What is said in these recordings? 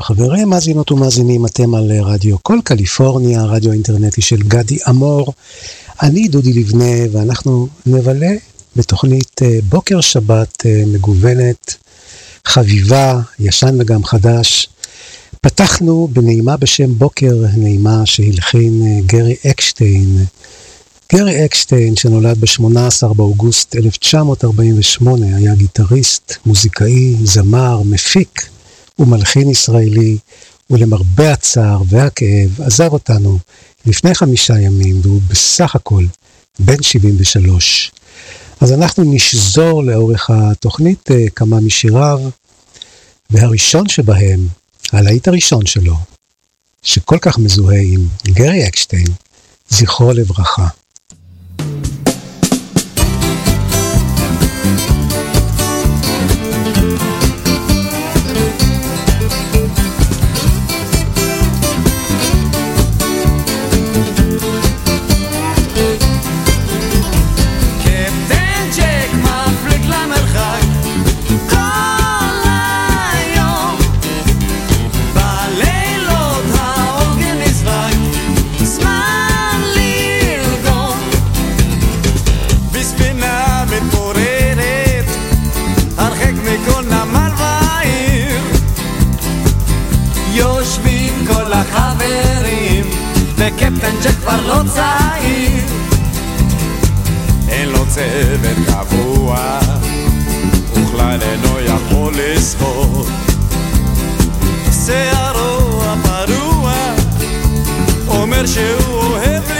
בוקר טוב חברות, בוקר טוב חברים, מאזינות ומאזינים, אתם על רדיו כל קליפורניה, רדיו אינטרנטי של גדי אמור. אני דודי לבנה ואנחנו נבלה בתוכנית בוקר שבת מגוונת, חביבה, ישן וגם חדש. פתחנו בנעימה בשם בוקר נעימה שהלחין גרי אקשטיין. גרי אקשטיין, שנולד ב-18 באוגוסט 1948, היה גיטריסט, מוזיקאי, זמר, מפיק ומלחין ישראלי, ולמרבה הצער והכאב עזב אותנו לפני חמישה ימים, והוא בסך הכל בן 73. אז אנחנו נשזור לאורך התוכנית אה, כמה משיריו, והראשון שבהם, הלהיט הראשון שלו, שכל כך מזוהה עם גרי אקשטיין, זכרו לברכה. קפטן שכבר לא צעיר. אין לו צוות קבוע וכלל אינו יכול לשחות שערו הפרוע אומר שהוא אוהב לשתות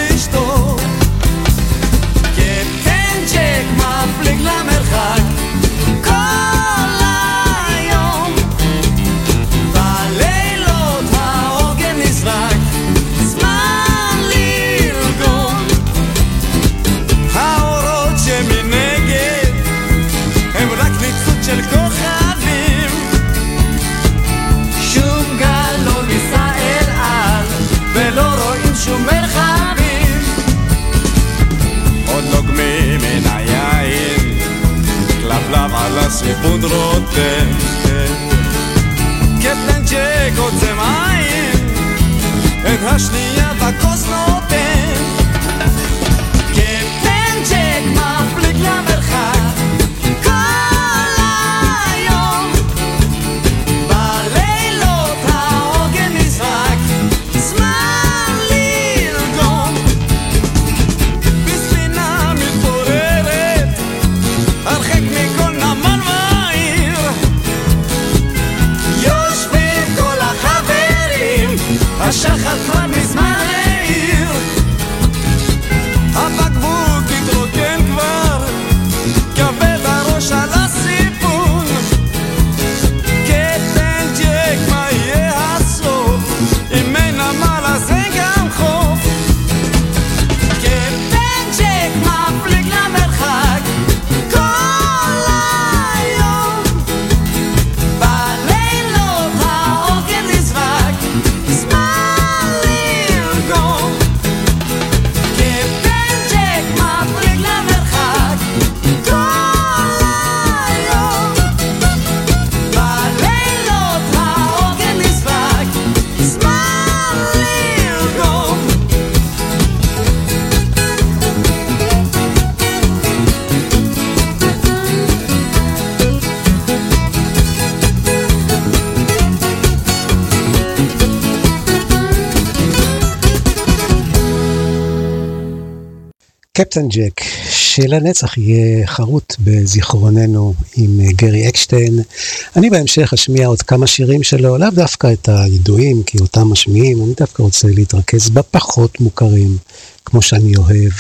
הסיפון רותם קפטן ג'ק עוצם עין את השנייה בכוס נותן קפטן ג'ק, שלנצח יהיה חרוט בזיכרוננו עם גרי אקשטיין. אני בהמשך אשמיע עוד כמה שירים שלו, לאו דווקא את הידועים, כי אותם משמיעים, אני דווקא רוצה להתרכז בפחות מוכרים, כמו שאני אוהב.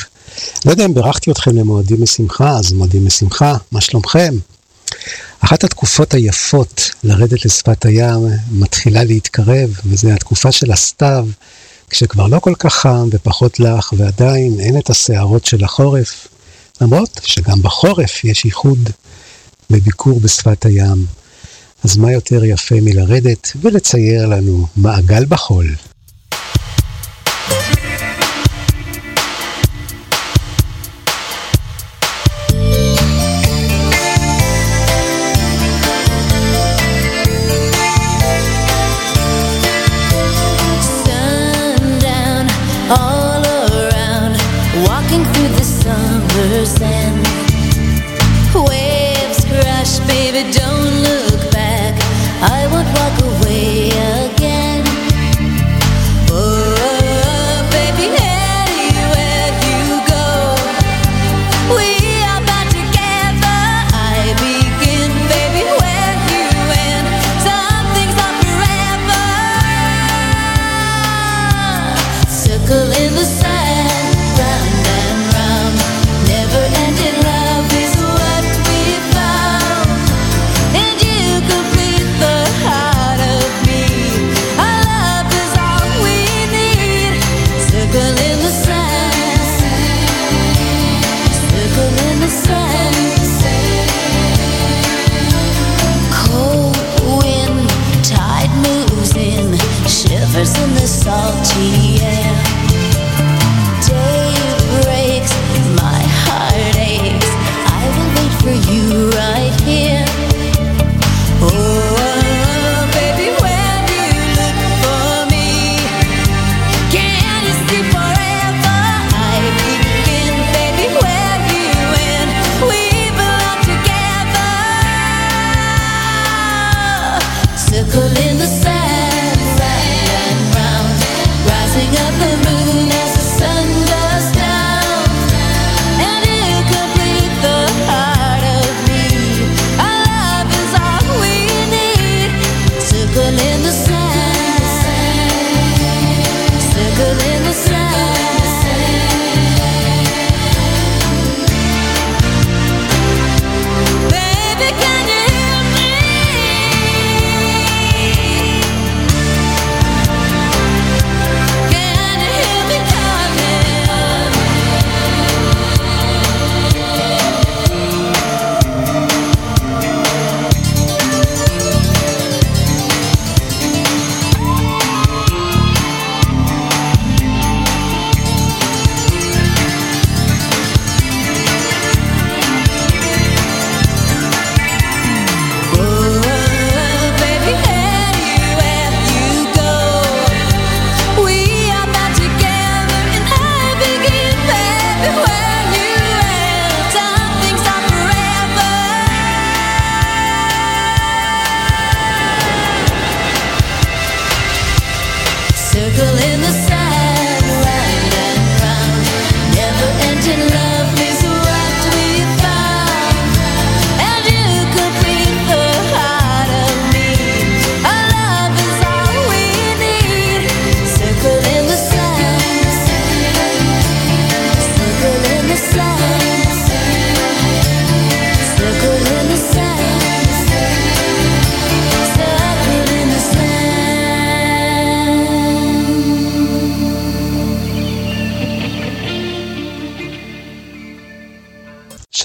לא יודע אם בירכתי אתכם למועדים משמחה, אז מועדים משמחה, מה שלומכם? אחת התקופות היפות לרדת לשפת הים מתחילה להתקרב, וזו התקופה של הסתיו. כשכבר לא כל כך חם ופחות לח, ועדיין אין את הסערות של החורף, למרות שגם בחורף יש ייחוד בביקור בשפת הים. אז מה יותר יפה מלרדת ולצייר לנו מעגל בחול. Baby, don't look back. I won't walk away.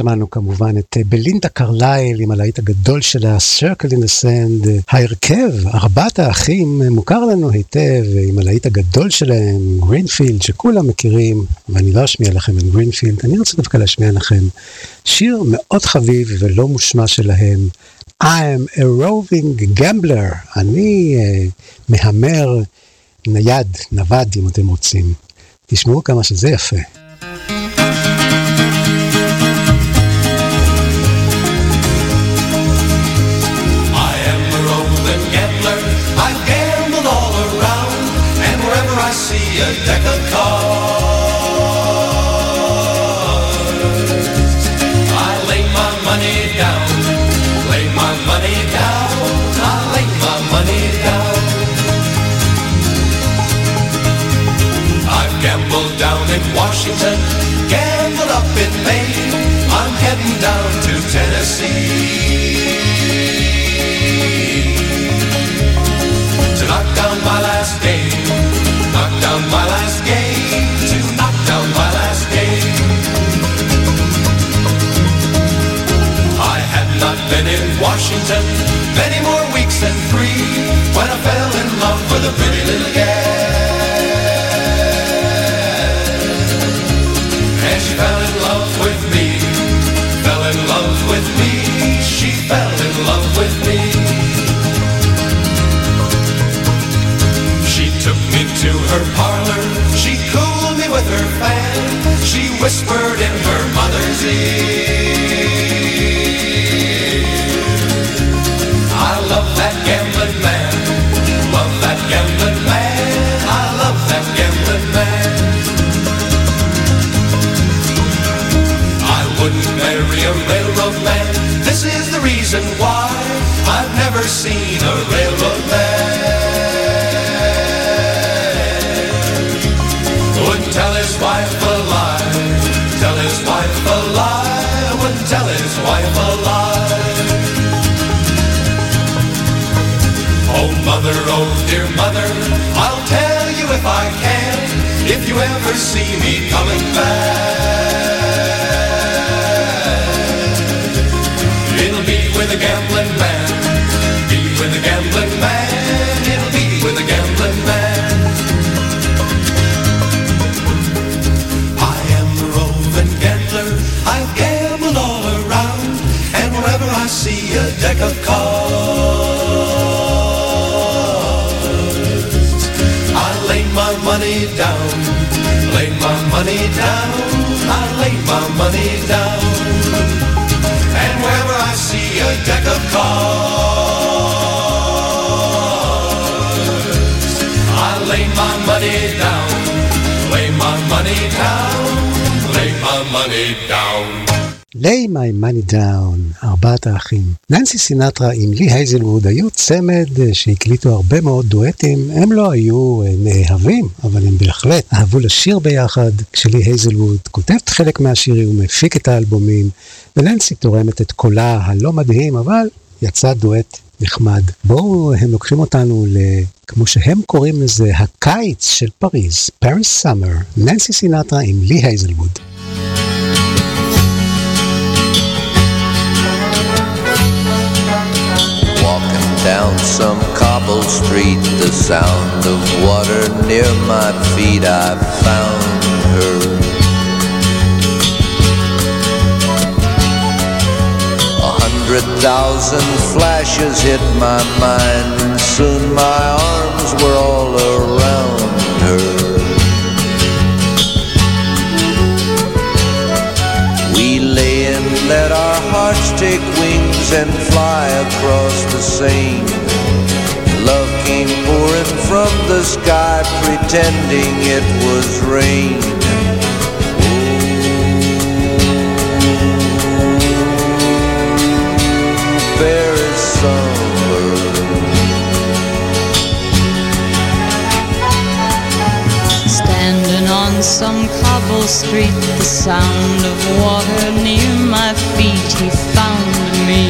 שמענו כמובן את אה, בלינדה קרלייל עם הלהיט הגדול שלה, Circle in the Sand. ההרכב, ארבעת האחים, מוכר לנו היטב עם הלהיט הגדול שלהם, Greenfields, שכולם מכירים, ואני לא אשמיע לכם את Greenfields, אני רוצה דווקא להשמיע לכם שיר מאוד חביב ולא מושמע שלהם. I am a roving gambler, אני אה, מהמר נייד, נווד אם אתם רוצים. תשמעו כמה שזה יפה. ננסי סינטרה עם לי הייזלווד היו צמד שהקליטו הרבה מאוד דואטים. הם לא היו אה, נאהבים, אבל הם בהחלט אהבו לשיר ביחד. כשלי הייזלווד כותב את חלק מהשירים ומפיק את האלבומים, וננסי תורמת את קולה הלא מדהים, אבל יצא דואט נחמד. בואו, הם לוקחים אותנו ל... כמו שהם קוראים לזה, הקיץ של פריז, Paris Summer, ננסי סינטרה עם לי הייזלווד. Down some cobble street, the sound of water near my feet, I found her. A hundred thousand flashes hit my mind, and soon my arms were all around her. We lay and let our hearts take wings and fly across the Seine. Love came pouring from the sky, pretending it was rain. Paris summer. Standing on some cobble street, the sound of water near my feet, he me.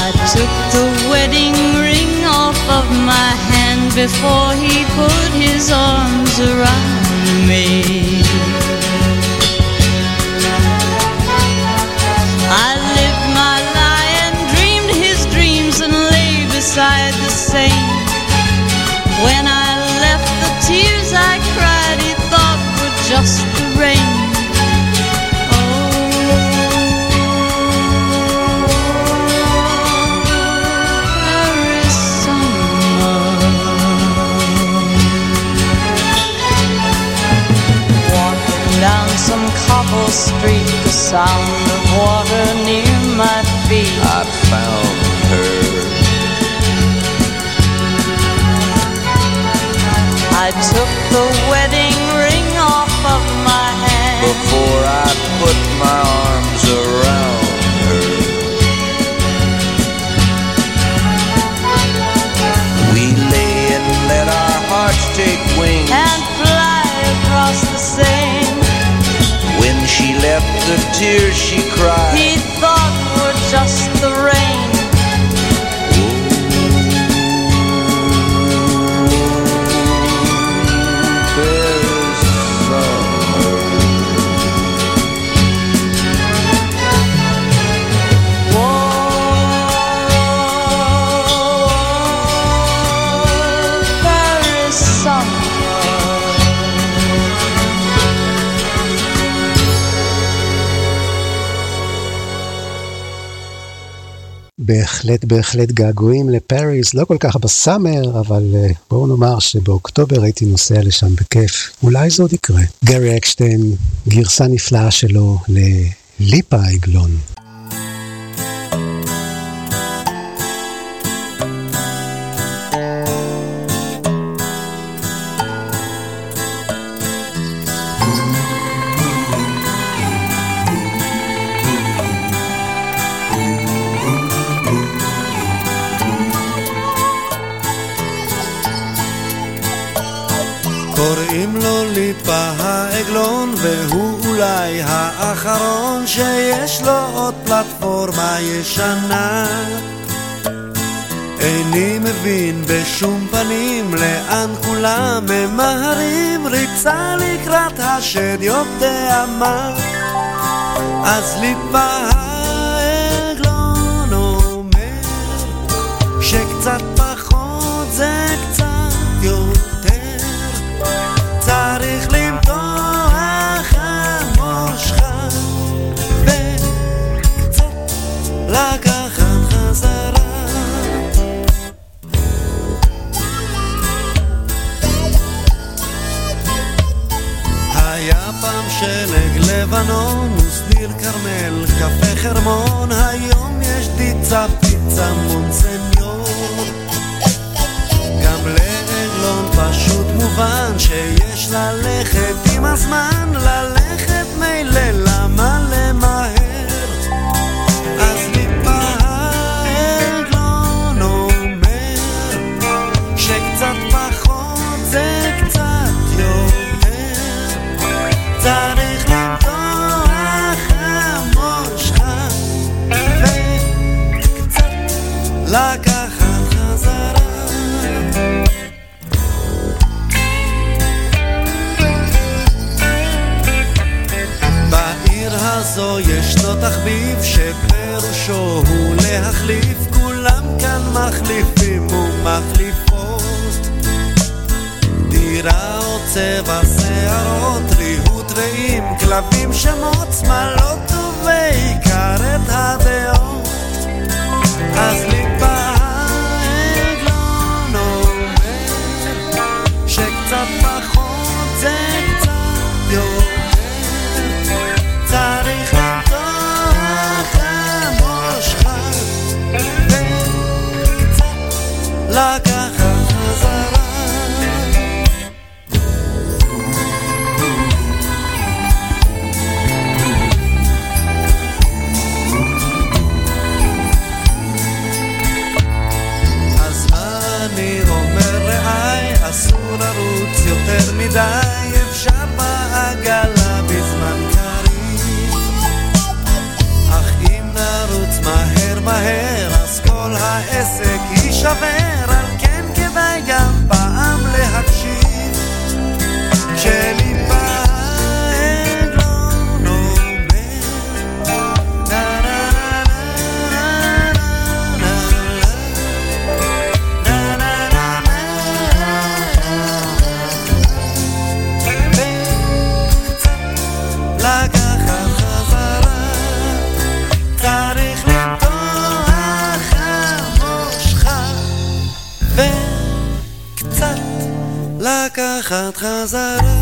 I took the wedding ring off of my hand before he put his arms around me. I lived my lie and dreamed his dreams and lay beside the Seine. When I left, the tears I cried, he thought were just the rain. Street, the sound of water near my feet. I found her. I took the wedding ring off of my hand. before I put my arms around her. We lay and let our hearts take wing. With tears she בהחלט בהחלט געגועים לפריז, לא כל כך בסאמר, אבל uh, בואו נאמר שבאוקטובר הייתי נוסע לשם בכיף. אולי זה עוד יקרה. גרי אקשטיין, גרסה נפלאה שלו לליפה העגלון. פלטפורמה ישנה. איני מבין בשום פנים לאן כולם ממהרים ריצה לקראת השד יודע מה אז ליפה היה פעם שלג לבנון ושדיר כרמל, קפה חרמון, היום יש דיצה פיצה מונסניור גם לעגלון פשוט מובן שיש ללכת עם הזמן, ללכת מילא למהר? תחביב שפירושו הוא להחליף. כולם כאן מחליפים ומחליפות. דירה או צבע שערות, ריהוט רעים, כלבים שמות, שמאלות ובעיקר את הדעות. אז לקחת חזרה. אז מה אני אומר רעי, אסור לרוץ יותר מדי, אפשר בעגלה בזמן קריב. אך אם נרוץ מהר מהר, אז כל העסק יישבר. train, train,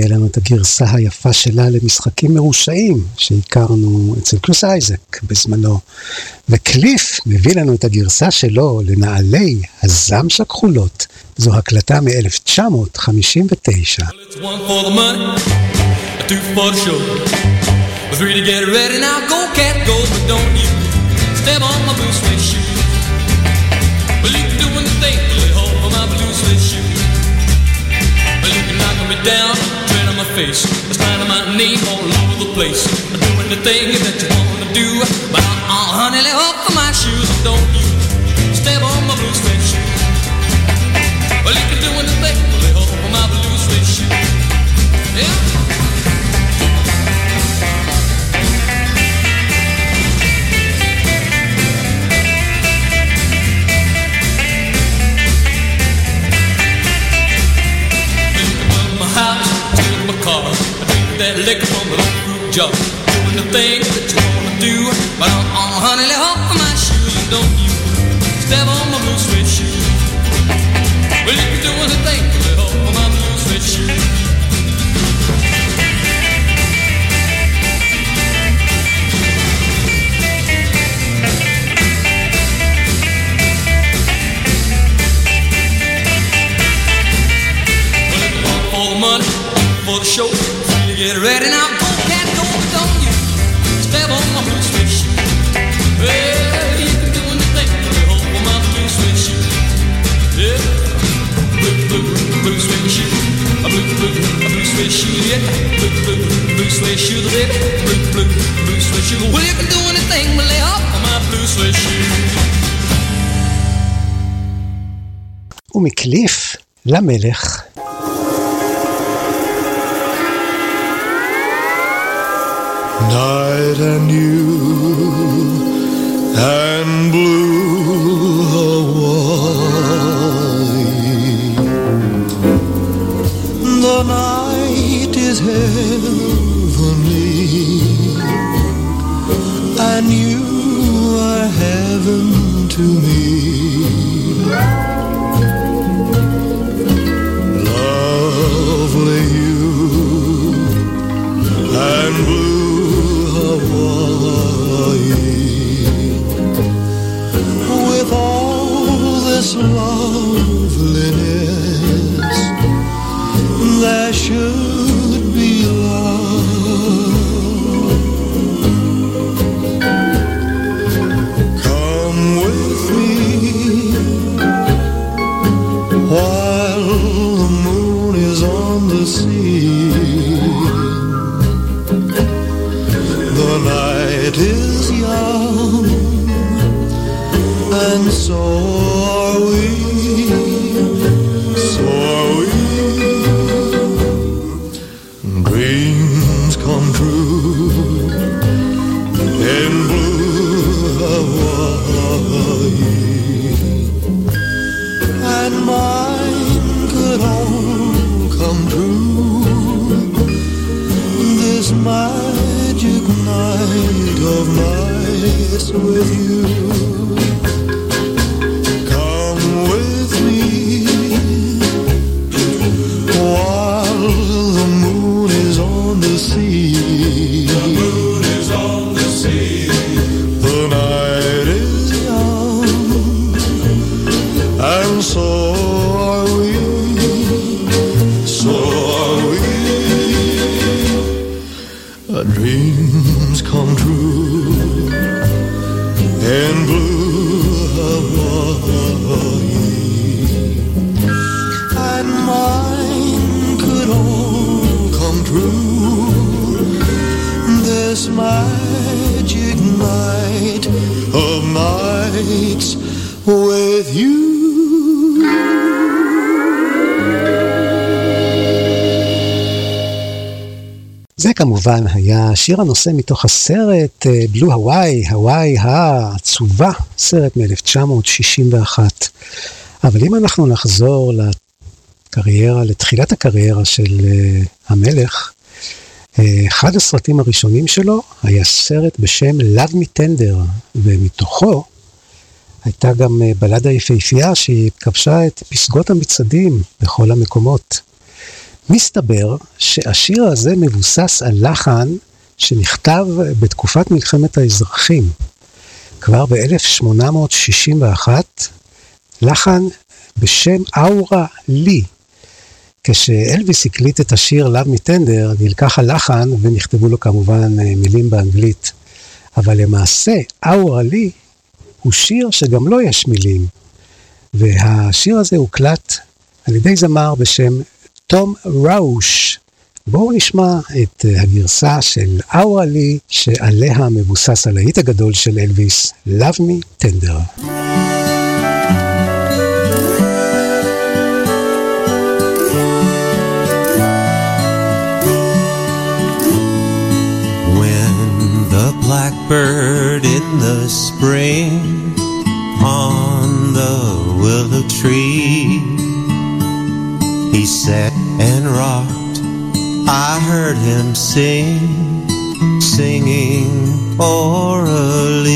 הביאה לנו את הגרסה היפה שלה למשחקים מרושעים שהכרנו אצל קלוס אייזק בזמנו. וקליף מביא לנו את הגרסה שלו לנעלי הזמש הכחולות. זו הקלטה מ-1959. well. race. I stand on my name all over the place. I'm doing the thing that you want to do. But I, uh, honey, let off of my shoes and don't you step on my blue suede shoes. Well, you can do anything, but let off of my blue suede shoes. Yeah. Liquor from the fruit jar. Doing the things that you wanna do. But uh, uh honey, lay off of my shoes. Don't you step on my blue suede shoes. Well, you can do anything, lay off of my blue suede shoes. money, for the show. Get ready now, go cat, go, don't you step on my blue suede shoe. Well, you can do anything, but hold on my blue suede shoe. Yeah, blue, blue, blue suede shoe. A blue, blue, a blue suede shoe, yeah. Blue, blue, blue suede shoe, baby. Blue, blue, blue suede shoe. Well, you can do anything, but lay off my blue suede shoe. ומקליף למלך. Night and you and blue Hawaii. The night is heavenly, and you are heaven to me. Hawaii. With all this loveliness, there should soul. כמובן היה שיר הנושא מתוך הסרט בלו הוואי, הוואי העצובה, סרט מ-1961. אבל אם אנחנו נחזור לקריירה, לתחילת הקריירה של uh, המלך, uh, אחד הסרטים הראשונים שלו היה סרט בשם Love Me Tender, ומתוכו הייתה גם בלדה יפהפייה שהיא כבשה את פסגות המצעדים בכל המקומות. מסתבר שהשיר הזה מבוסס על לחן שנכתב בתקופת מלחמת האזרחים. כבר ב-1861, לחן בשם אאורה לי. כשאלוויס הקליט את השיר Me Tender, נלקח הלחן ונכתבו לו כמובן מילים באנגלית. אבל למעשה, אאורה לי הוא שיר שגם לו יש מילים. והשיר הזה הוקלט על ידי זמר בשם תום ראוש, בואו נשמע את אה, הגרסה של אאורלי, שעליה מבוסס הלהיט הגדול של אלוויס, Love Me Tender. blackbird in the spring on the willow tree. He sat and rocked, I heard him sing, singing orally.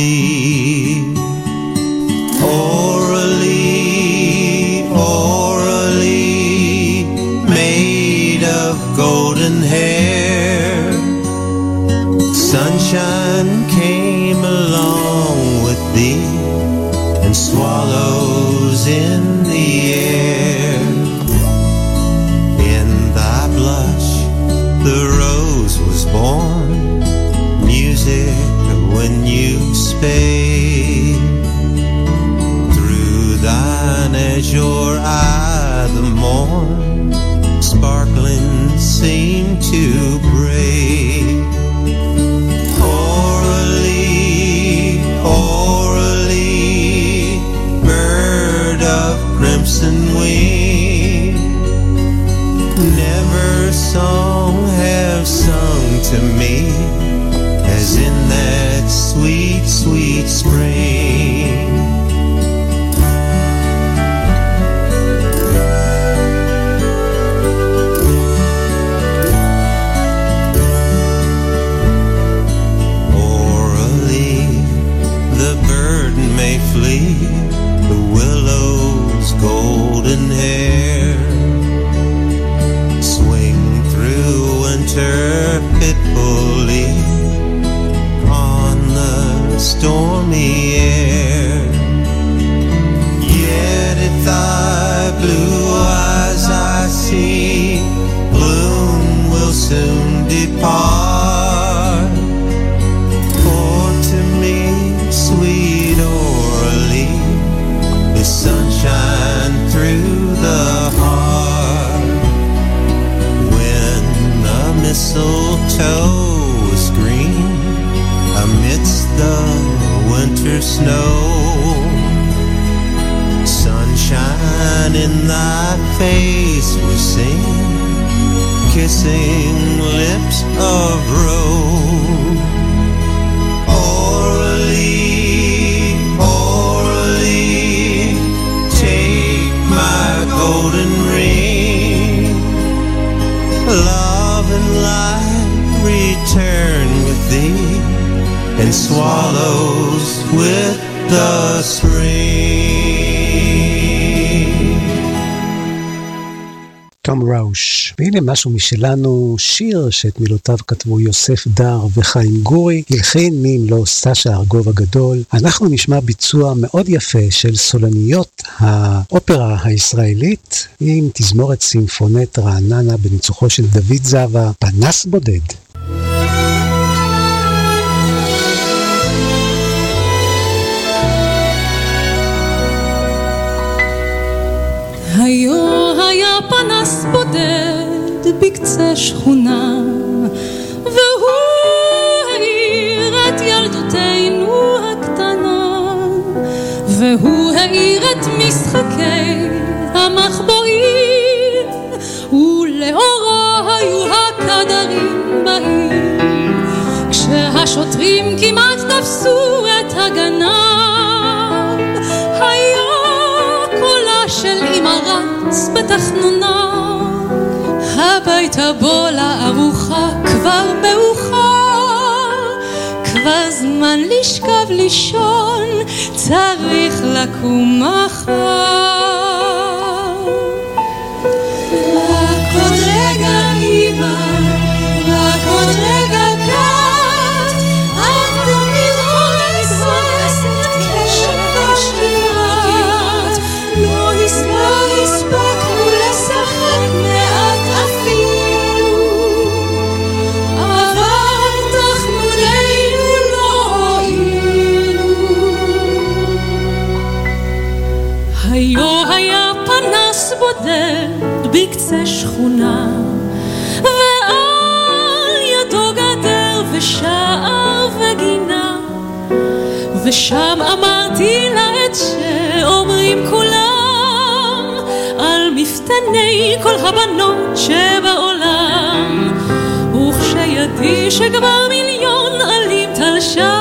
Orally, orally, made of golden hair. Sunshine came along with thee and swallows in the air. Born, music when you spake. Through thine azure eye, the morn sparkling seemed to break. To me as in that sweet, sweet spring. Thy face was seen, kissing lips of rose. Take my golden ring. Love and return with thee, and swallows with the spring. תום ראוש. והנה משהו משלנו, שיר שאת מילותיו כתבו יוסף דר וחיים גורי, הלחין מי אם לא סשה ארגוב הגדול. אנחנו נשמע ביצוע מאוד יפה של סולניות האופרה הישראלית, עם תזמורת סימפונט רעננה בניצוחו של דוד זבה, פנס בודד. בקצה שכונה, והוא האיר את ילדותנו הקטנה, והוא האיר את משחקי המחבואים, ולאורו היו הקדרים באים, כשהשוטרים כמעט תפסו את הגנב, היה קולה של אמא רץ בתחנונה, הביתה בוא לארוחה כבר מאוחר, כבר זמן לשכב לישון, צריך לקום מחר. בודד בקצה שכונה, ואז ושער וגינה ושם אמרתי לה את שאומרים כולם על מפתני כל הבנות שבעולם. וכשידי שכבר מיליון עלים תלשה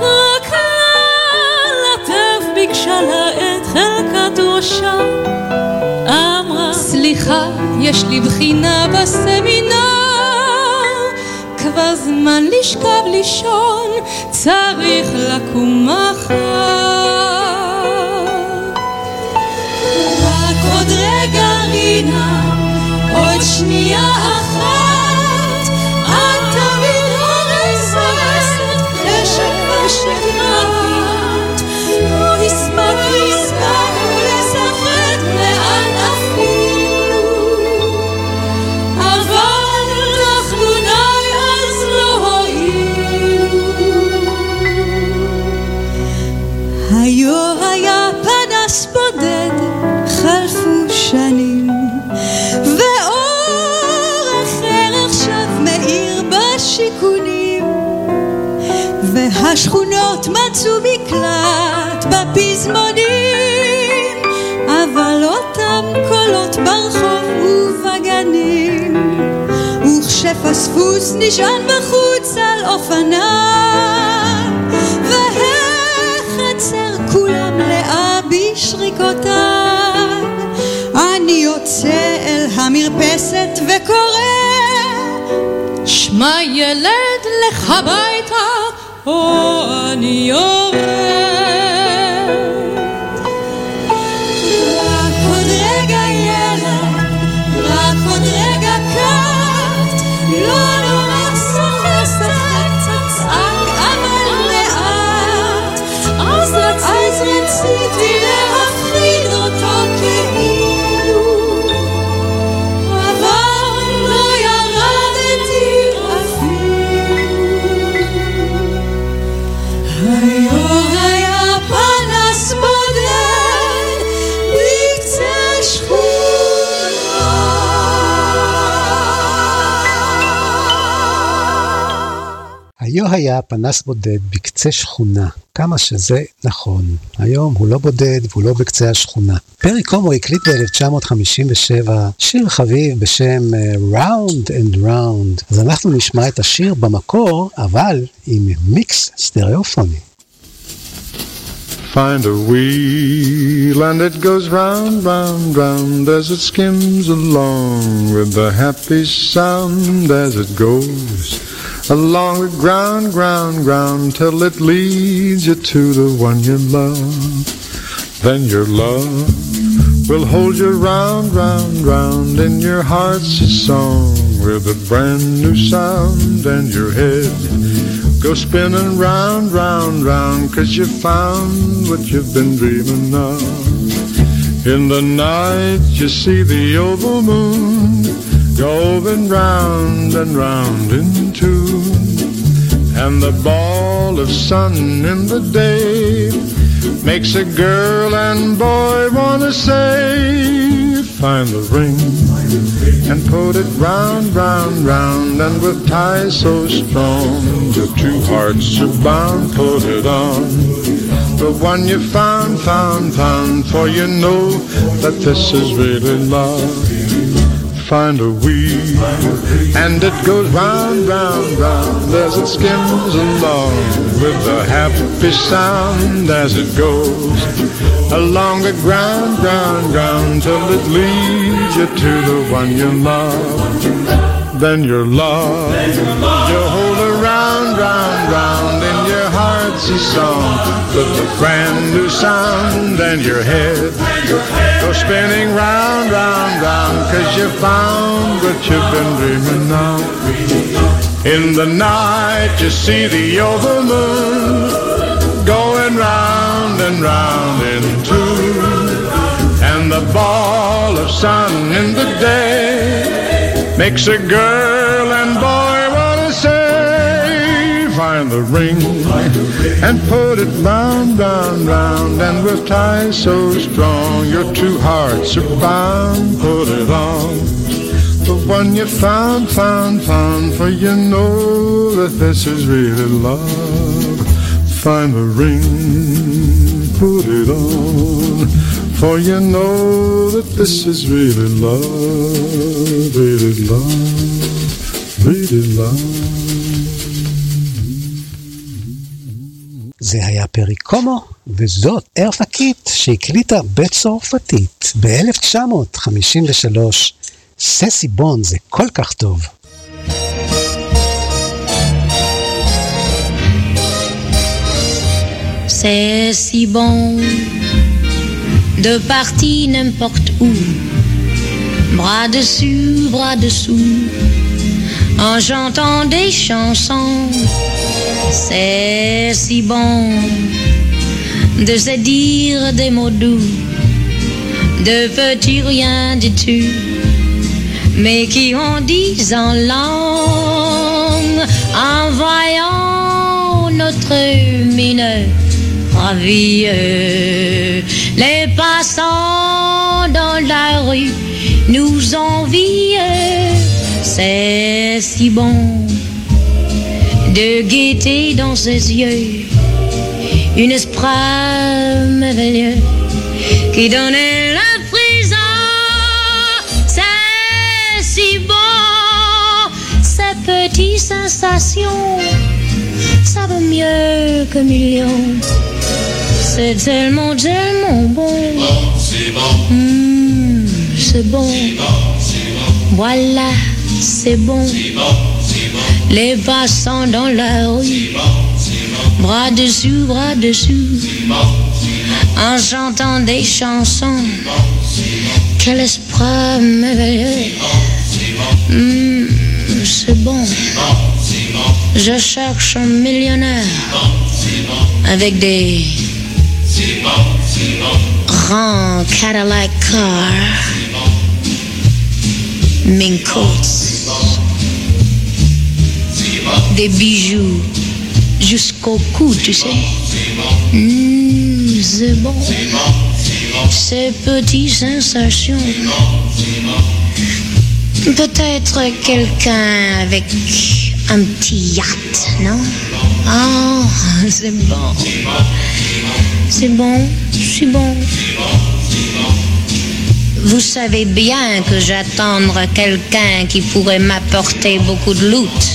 רק לה לטף ביקשה לה את חלקת ראשה סליחה יש לי בחינה בסמינר. כבר זמן לשכב לישון צריך לקום מחר. רק עוד רגע רינה עוד שנייה אחת והשכונות מצאו מקלט בפזמונים, אבל אותם קולות ברחוב ובגנים, וכשפספוס נשען בחוץ על אופניו, והחצר כולה מלאה בשריקותיו. אני יוצא אל המרפסת וקורא, שמע ילד לך הביתה, Oh, anioe היה פנס בודד בקצה שכונה, כמה שזה נכון. היום הוא לא בודד והוא לא בקצה השכונה. פרי קומו הקליט ב-1957 שיר חביב בשם אה, Round and Round. אז אנחנו נשמע את השיר במקור, אבל עם מיקס סטריאופוני. Find a wheel and it goes round, round, round as it skims along with the happy sound as it goes along the ground, ground, ground till it leads you to the one you love. Then your love will hold you round, round, round in your heart's a song with a brand new sound and your head Go spinning round, round, round, cause you found what you've been dreaming of. In the night you see the oval moon going round and round in tune. And the ball of sun in the day makes a girl and boy wanna say, find the ring and put it round, round, round, and with ties so strong, the two hearts are bound, put it on. The one you found, found, found, for you know that this is really love. Find a wheel, and it goes round, round, round as it skims along with a happy sound as it goes along the ground, ground, ground till it leads you to the one you love. Then your love, you hold a song a brand new sound and your head go spinning round, round, round cause you found what you've been dreaming of. In the night you see the oval moon going round and round in two and the ball of sun in the day makes a girl and boy find the ring and put it round round round and with ties so strong your two hearts are bound put it on the one you found, found, found, for you know that this is really love. Find the ring, put it on, for you know that this is really love, really love, really love. זה היה פריקומו, וזאת ארפה קיט שהקליטה בצרפתית ב-1953. ססי בון זה כל כך טוב. C'est si bon de partir n'importe où, bras dessus, bras dessous, en chantant des chansons. c'est si bon de se dire des mots doux, de petits rien du tout, mais qui ont dix en langue en voyant notre mine ravie. Les passants dans la rue nous envient, c'est si bon de gaieté dans ses yeux, une esprit merveilleux qui donnait la frisson. C'est si bon, ces petites sensations, ça vaut mieux que millions. C'est tellement, tellement bon. Mmh, c'est bon. Voilà, c'est bon. Les passants dans la rue, bras dessus, bras dessus, en chantant des chansons. Quel esprit merveilleux. Mmh, c'est bon. Je cherche un millionnaire avec des grands Cadillac cars, mink des bijoux jusqu'au cou, tu sais. Mmh, c'est bon. Ces petites sensations. Peut-être quelqu'un avec un petit yacht, non? Oh, c'est bon. C'est bon, c'est bon. Vous savez bien que j'attendre quelqu'un qui pourrait m'apporter beaucoup de loot.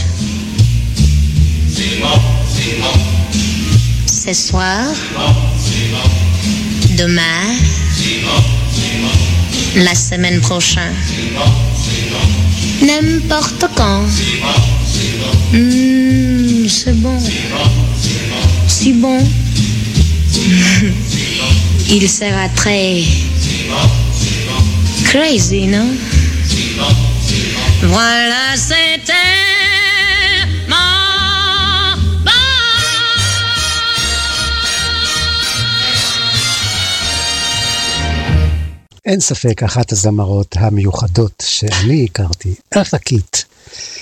Ce soir, demain, la semaine prochaine, n'importe quand. Mmh, c'est bon. Si bon. Il sera très crazy, non? Voilà, c'était אין ספק, אחת הזמרות המיוחדות שאני הכרתי, קיט.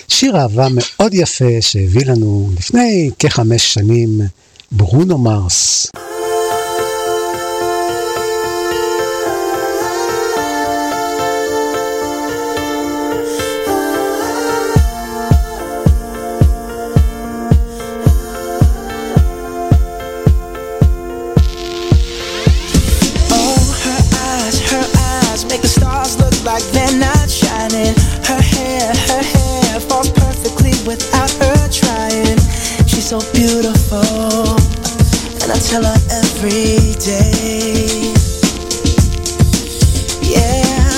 שיר אהבה מאוד יפה שהביא לנו לפני כחמש שנים ברונו מרס. So beautiful, and I tell her every day. Yeah,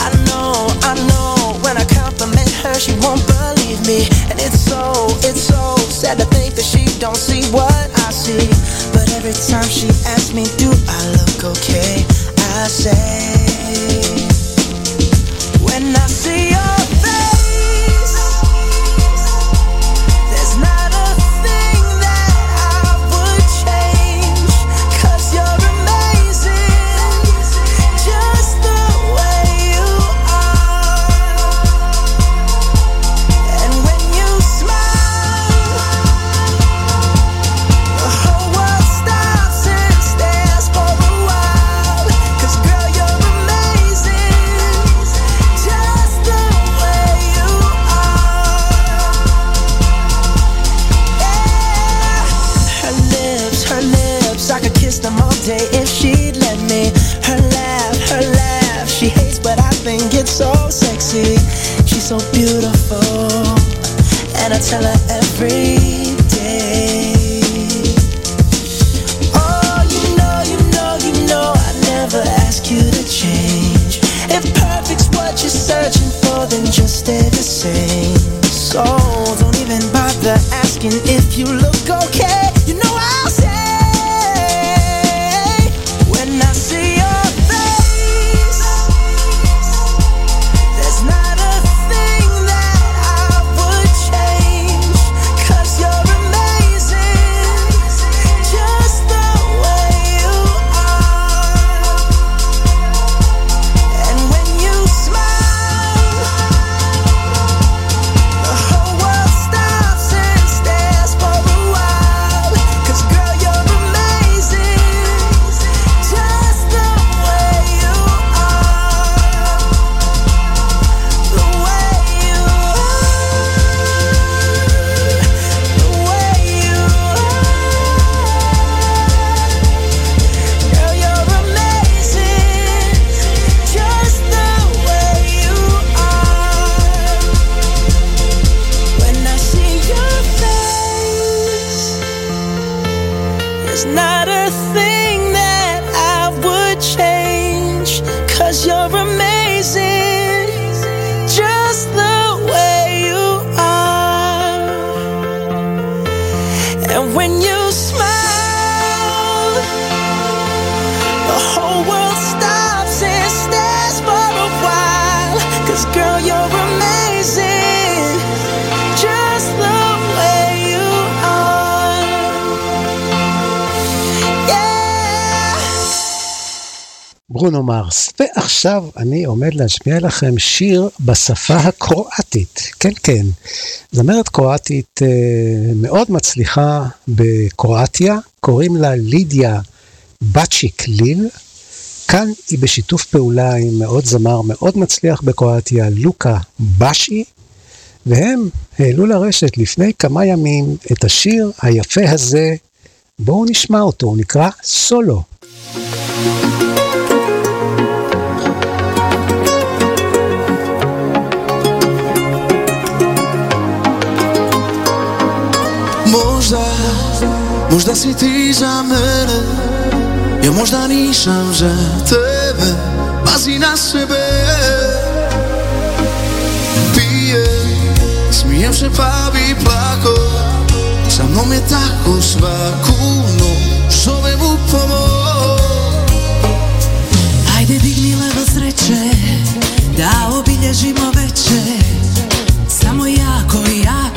I know, I know. When I compliment her, she won't believe me, and it's so, it's so sad to think that she don't see what I see. But every time she asks me, do I look okay? I say, עומד להשמיע לכם שיר בשפה הקרואטית. כן, כן. זמרת קרואטית אה, מאוד מצליחה בקרואטיה, קוראים לה לידיה בצ'יק ליל. כאן היא בשיתוף פעולה עם עוד זמר מאוד מצליח בקרואטיה, לוקה בשי, והם העלו לרשת לפני כמה ימים את השיר היפה הזה, בואו נשמע אותו, הוא נקרא סולו. thank you Možda si ti za mene Ja možda nisam za tebe Pazi na sebe. Pije Smijem se pa bi plako Sa mnom je tako svaku noć Zovem u pomoć Ajde digni levo sreće Da obilježimo večer Samo jako i jako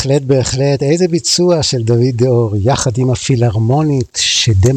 בהחלט, בהחלט. איזה ביצוע של דוד דאור, יחד עם הפילהרמונית שדה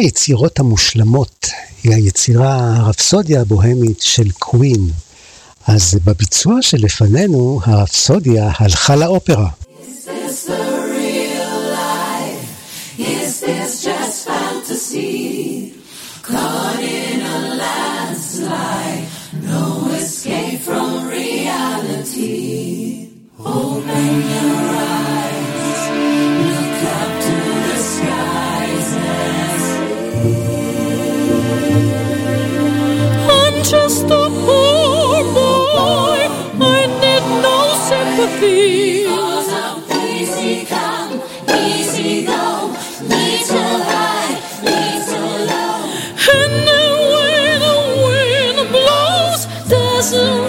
היצירות המושלמות היא היצירה הרפסודיה הבוהמית של קווין. אז בביצוע שלפנינו, הרפסודיה הלכה לאופרה. soon.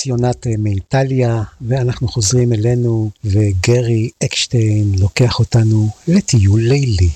יוס יונת אה, מאיטליה, ואנחנו חוזרים אלינו, וגרי אקשטיין לוקח אותנו לטיול לילי.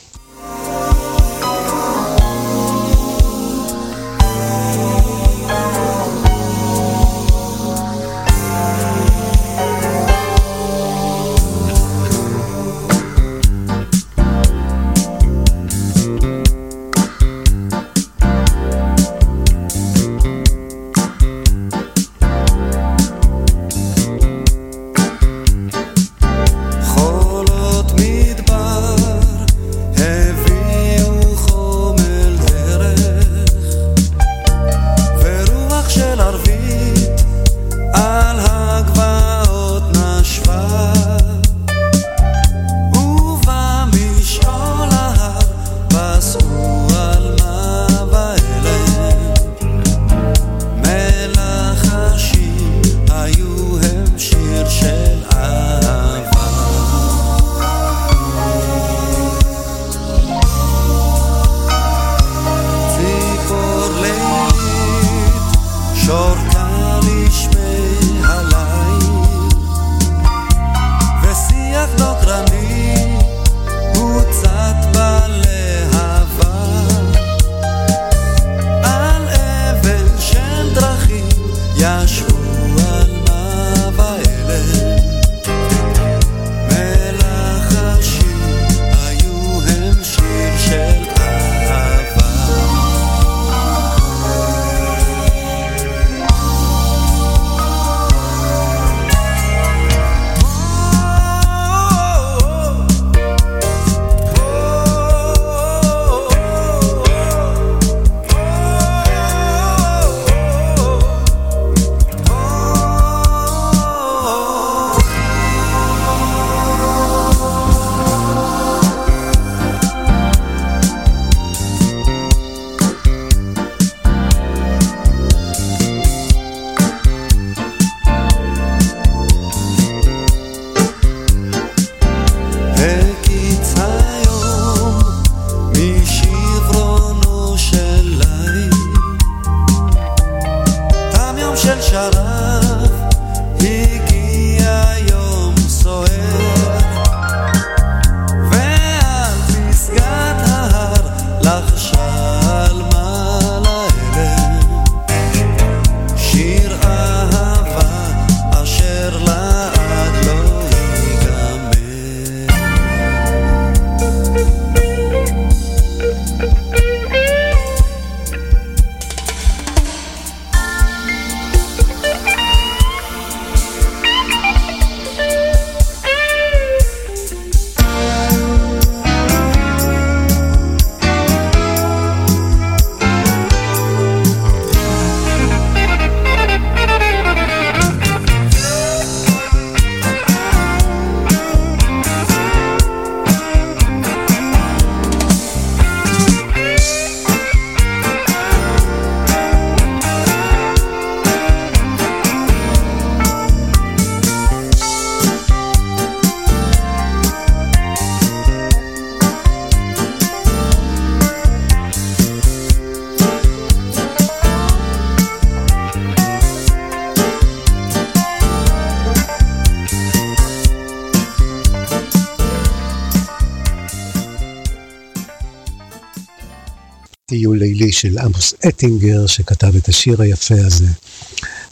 טיול לילי של עמוס אטינגר, שכתב את השיר היפה הזה.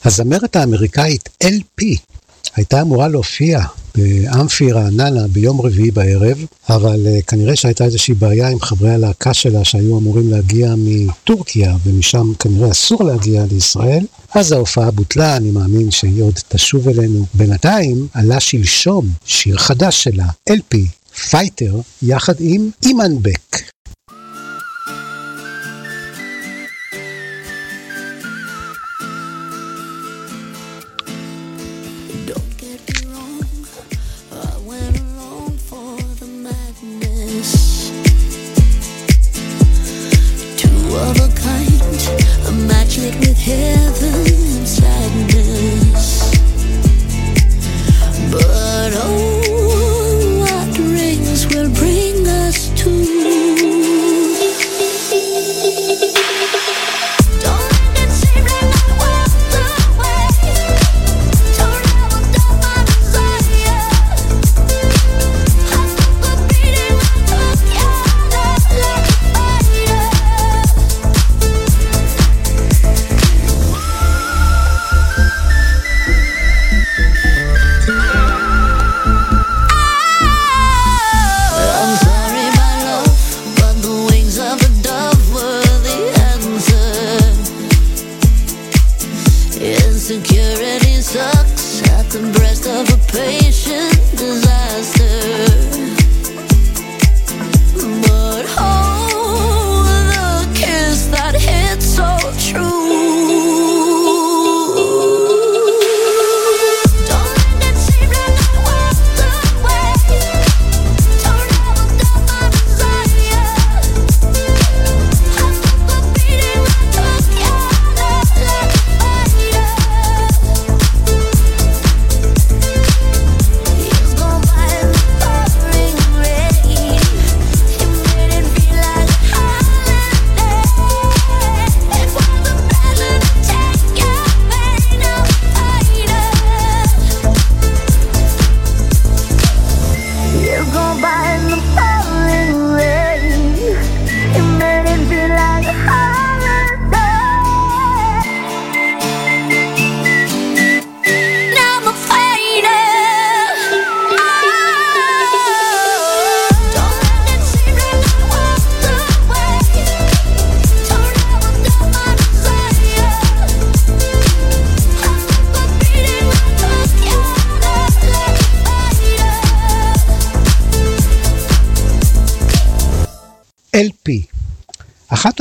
הזמרת האמריקאית LP הייתה אמורה להופיע באמפי רעננה ביום רביעי בערב, אבל uh, כנראה שהייתה איזושהי בעיה עם חברי הלהקה שלה שהיו אמורים להגיע מטורקיה, ומשם כנראה אסור להגיע לישראל. אז ההופעה בוטלה, אני מאמין שהיא עוד תשוב אלינו. בינתיים עלה שלשום שיר חדש שלה, LP, פייטר, יחד עם אימן בק.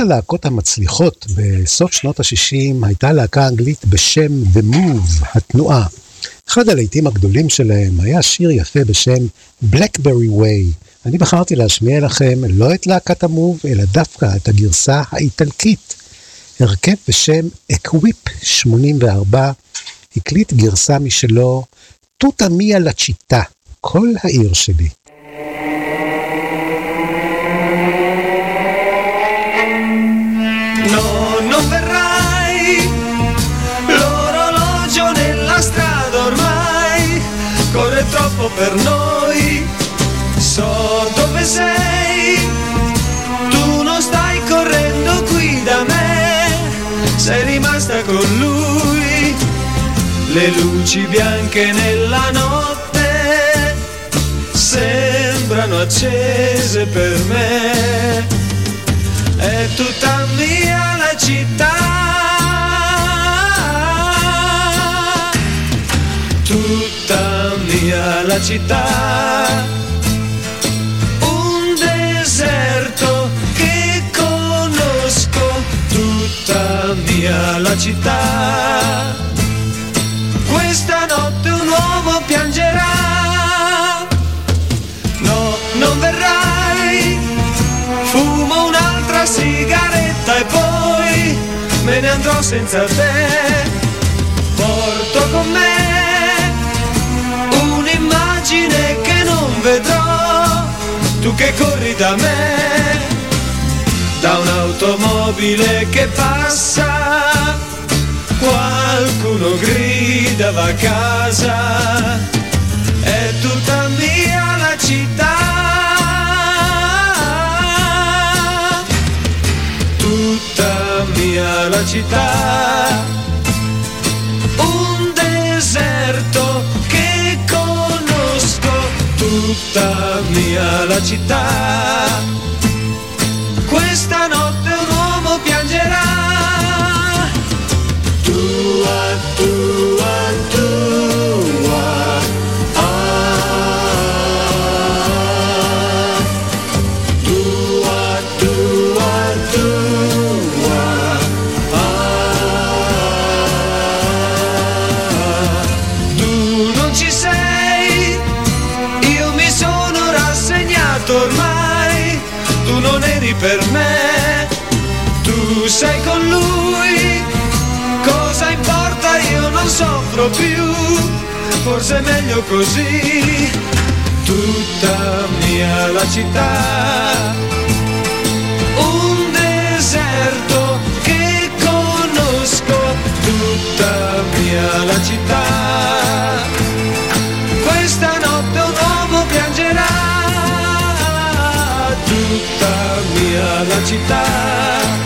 הלהקות המצליחות בסוף שנות ה-60 הייתה להקה אנגלית בשם The Move, התנועה. אחד הלהיטים הגדולים שלהם היה שיר יפה בשם Blackberry Way. אני בחרתי להשמיע לכם לא את להקת המוב, אלא דווקא את הגרסה האיטלקית. הרכב בשם Equip 84 הקליט גרסה משלו, טוטה מיה לצ'יטה, כל העיר שלי. Per noi. So dove sei. Tu non stai correndo qui da me. Sei rimasta con lui. Le luci bianche nella notte sembrano accese per me è tutta mia la città. La città. Un deserto che conosco. Tutta mia la città. Questa notte un uomo piangerà. No, non verrai. Fumo un'altra sigaretta e poi me ne andrò senza te. Porto con me vedrò, tu che corri da me, da un'automobile che passa, qualcuno grida va a casa, è tutta mia la città. Tutta mia la città, un deserto tutta mia la città. forse è meglio così. Tutta mia la città, un deserto che conosco, tutta mia la città. Questa notte un uomo piangerà, tutta mia la città.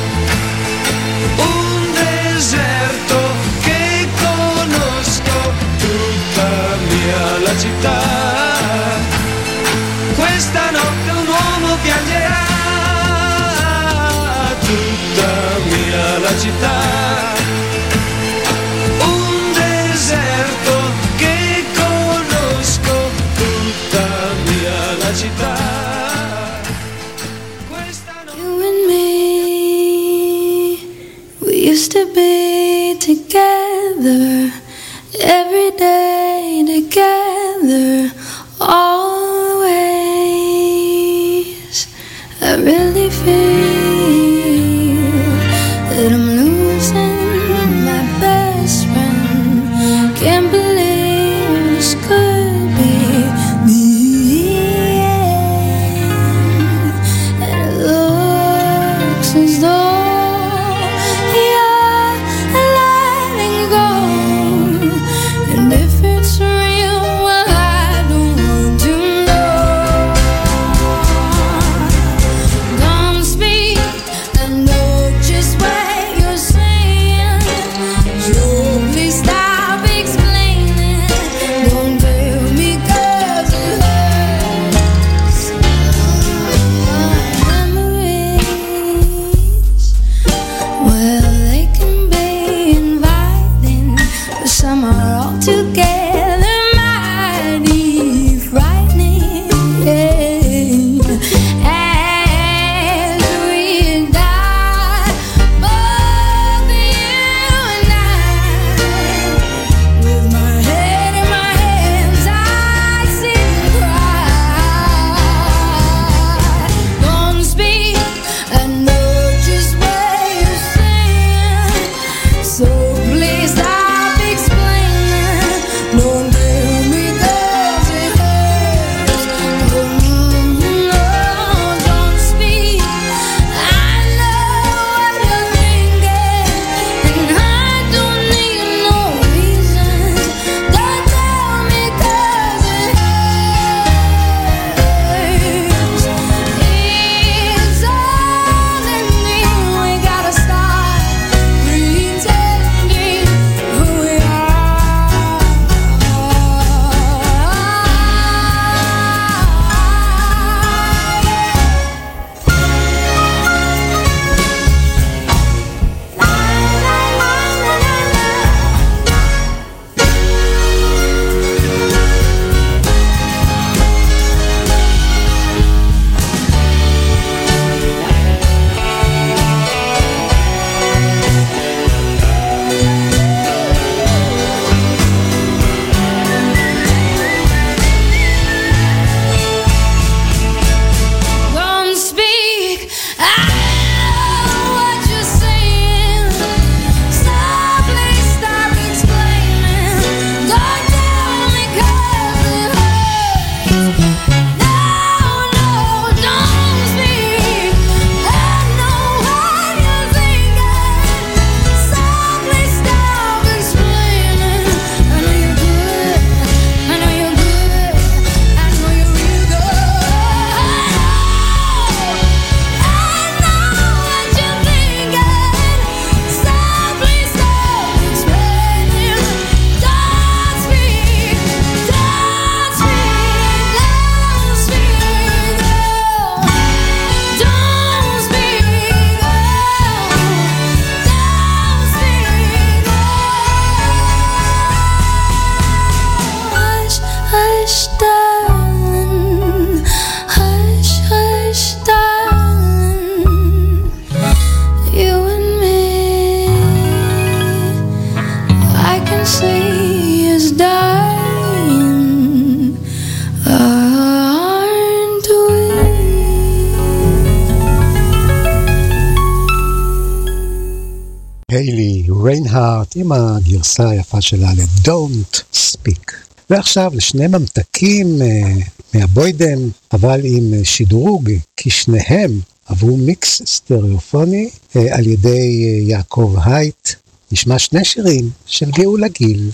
הגרסה היפה שלה ל-Don't Speak. ועכשיו לשני ממתקים אה, מהבוידם, אבל עם אה, שדרוג, כי שניהם עברו מיקס סטריאופוני אה, על ידי אה, יעקב הייט. נשמע שני שירים של גאולה גיל.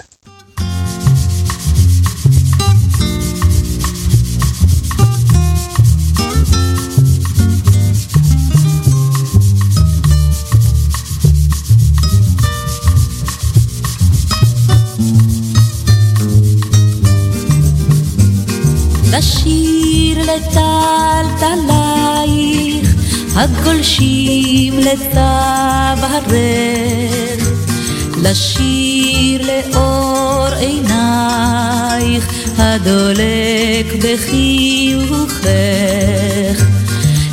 הגולשים לצווארך לשיר לאור עינייך הדולק בחיוכך.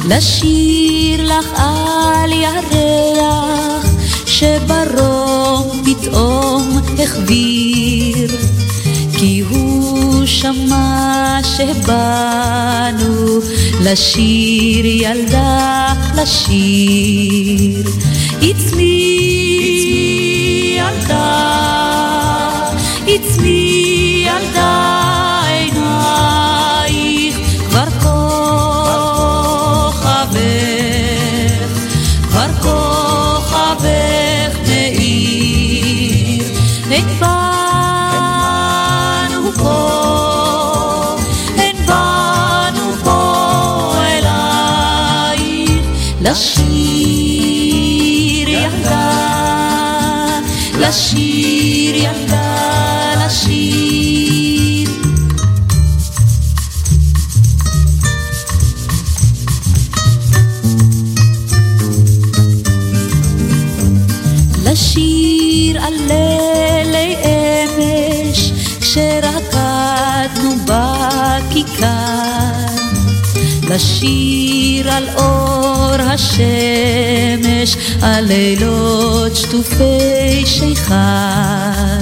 לשיר לך על ירח שברום פתאום החביר כי הוא שמע שבאנו לשיר ילדה לשיר לשיר על אור השמש על לילות שטופי שיכר.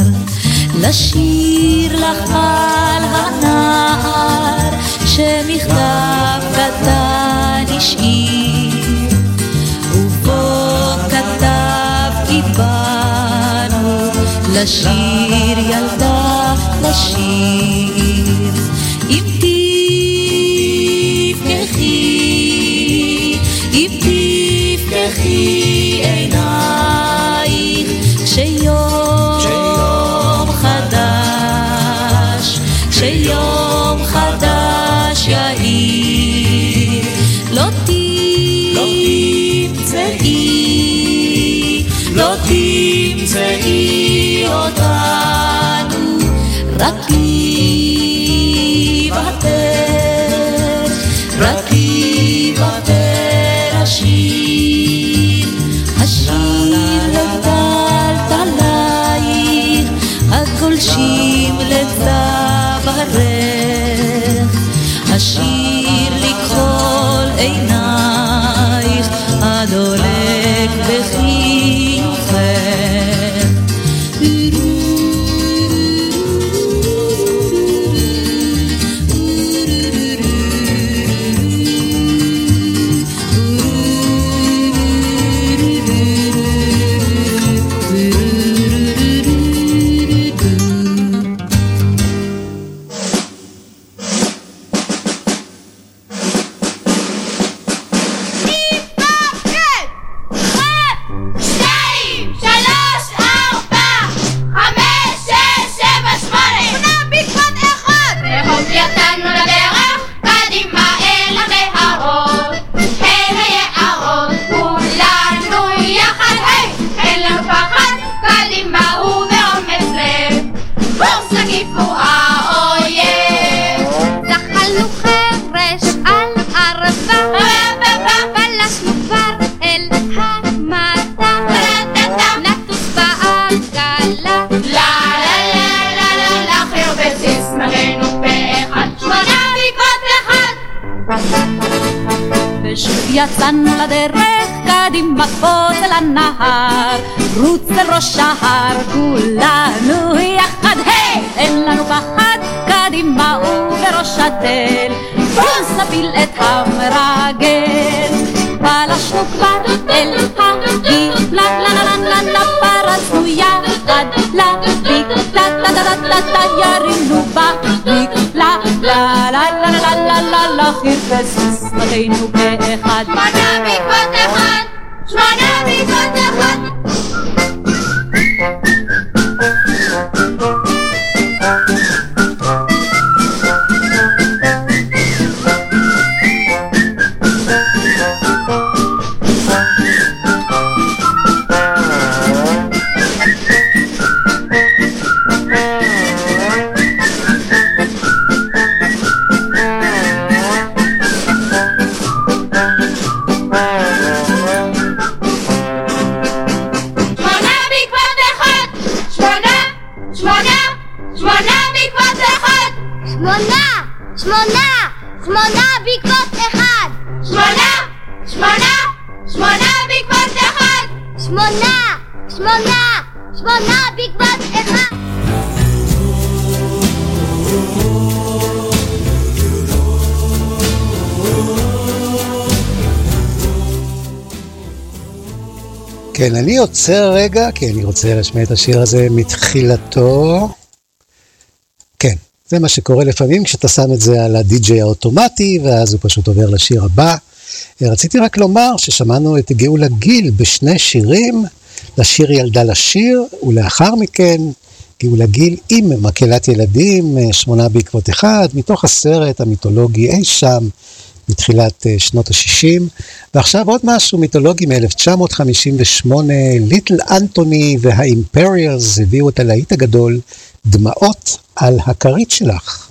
לשיר לך על הנער שמכתב קטן השאיר ובו כתב כי באנו לשיר ילדה לשיר תפקחי עינייך כשיום חדש כשיום חדש יאיר לא תמצאי לא תמצאי אותנו לבטל, אז נפיל את המרגל. פלשנו כבר אל הגילה, פרצנו יחד לדיקלטה, ירינו בדיקלה, לה לה לה לה לה לה לה חירפס שפתנו כאחד. שמונה בעקבות אחד, שמונה בעקבות אחד. כן, אני עוצר רגע, כי אני רוצה להשמיע את השיר הזה מתחילתו. כן, זה מה שקורה לפעמים כשאתה שם את זה על הדי-ג'יי האוטומטי, ואז הוא פשוט עובר לשיר הבא. רציתי רק לומר ששמענו את גאולה גיל בשני שירים, לשיר ילדה לשיר, ולאחר מכן גאולה גיל עם מקהלת ילדים, אה, שמונה בעקבות אחד, מתוך הסרט המיתולוגי אי שם, מתחילת אה, שנות ה-60. ועכשיו עוד משהו מיתולוגי מ-1958, ליטל אנטוני והאימפריאלס הביאו את הלהיט הגדול, דמעות על הכרית שלך.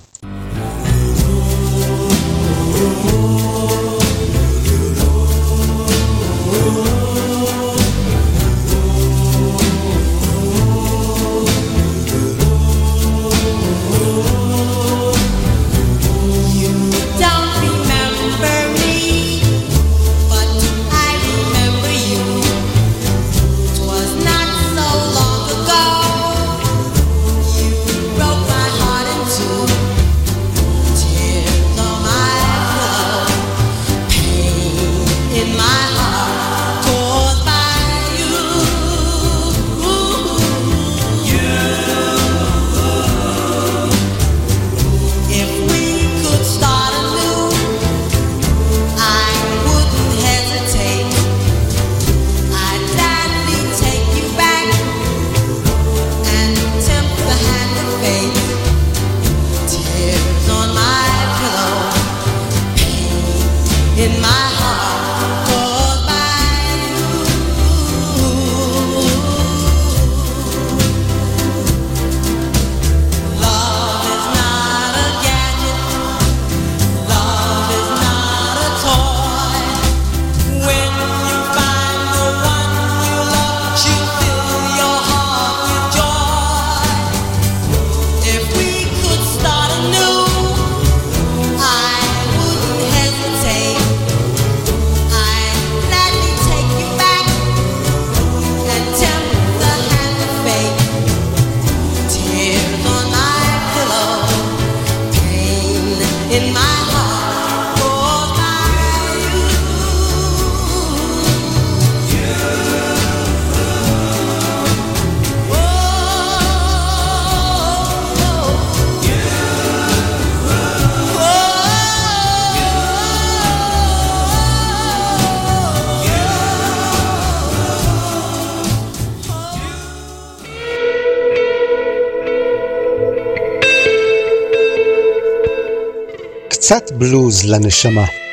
קצת בלוז לנשמה.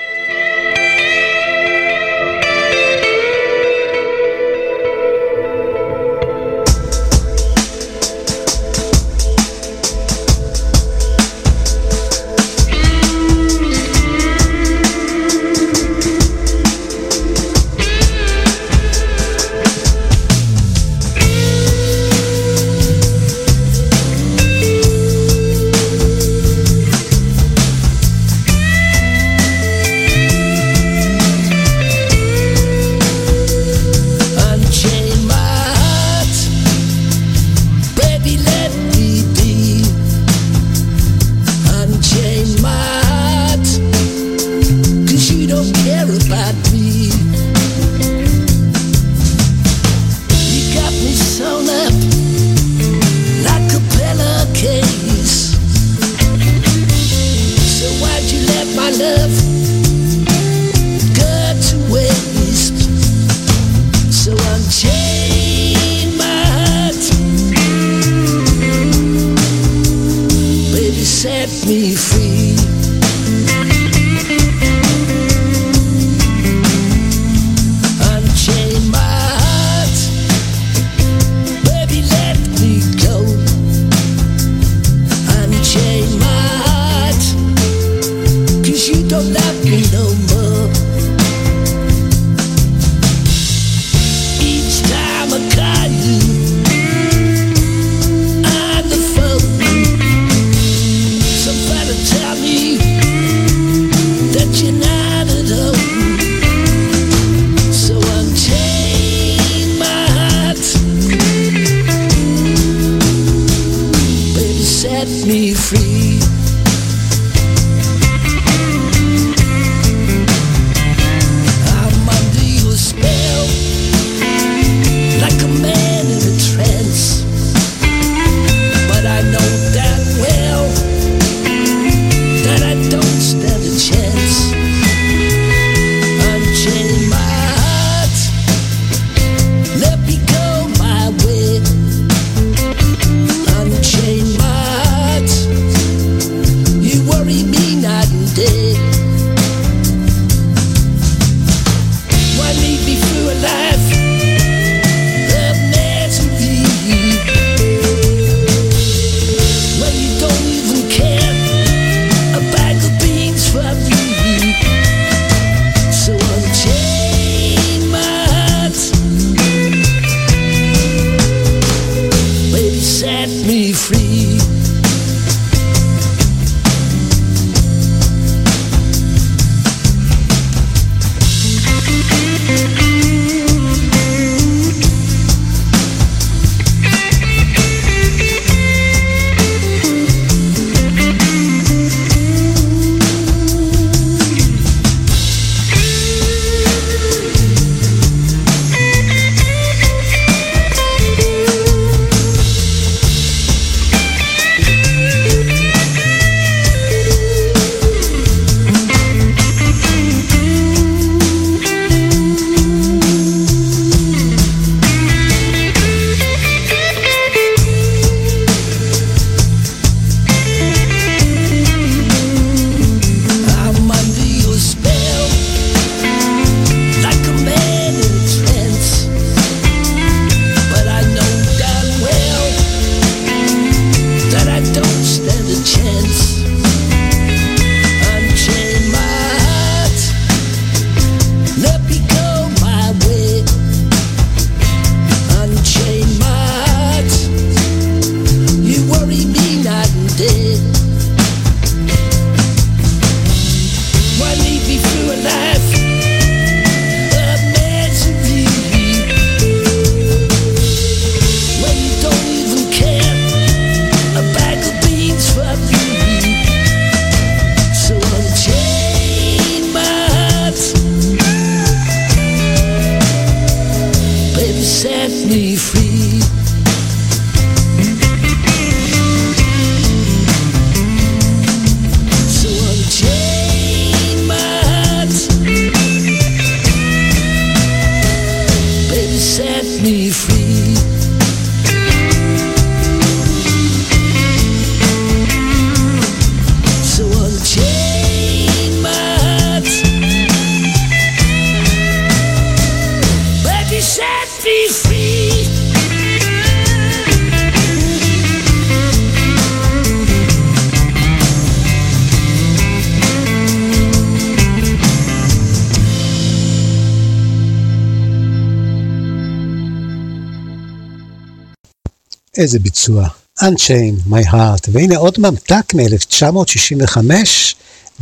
איזה ביצוע. Unchain, My Heart, והנה עוד ממתק מ-1965,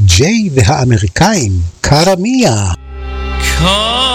ג'יי והאמריקאים, קרמיה. קרמיה.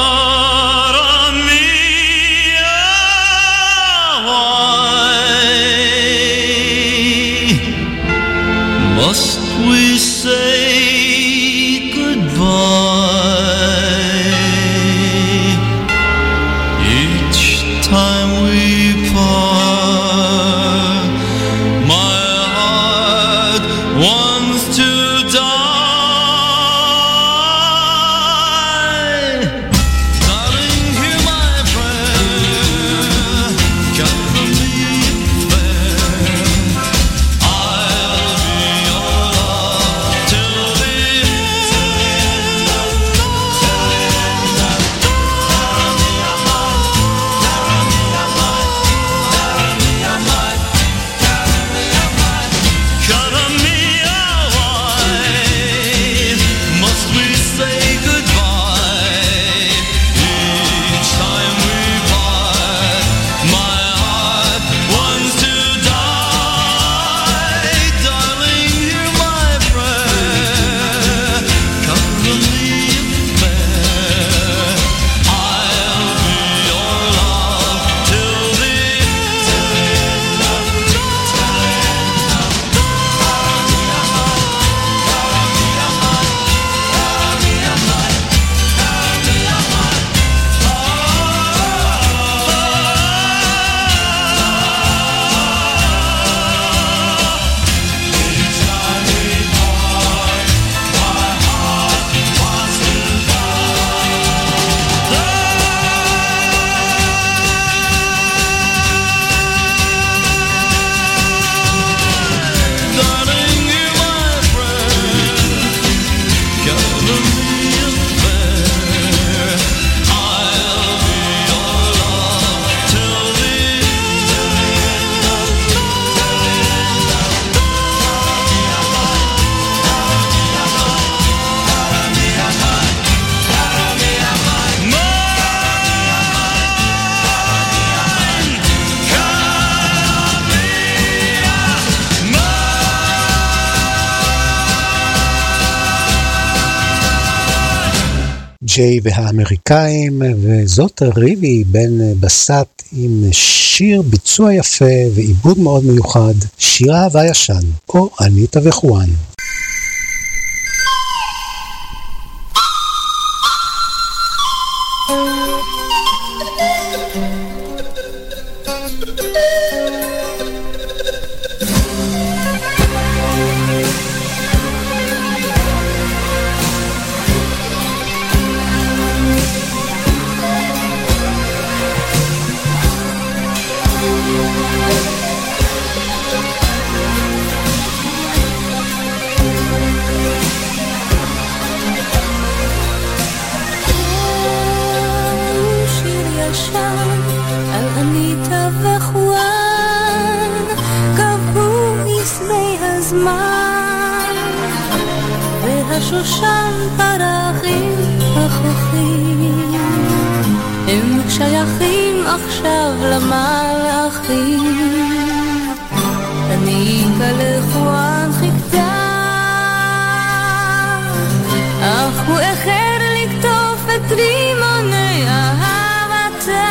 ג'יי והאמריקאים, וזאת ריבי בן בסט עם שיר ביצוע יפה ועיבוד מאוד מיוחד, שיר אהבה ישן, או אניטה וחואן. שיר עכשיו למלאכים. אניטה לחואן חיכתה אך הוא החל לקטוף את רימוני אהבתה.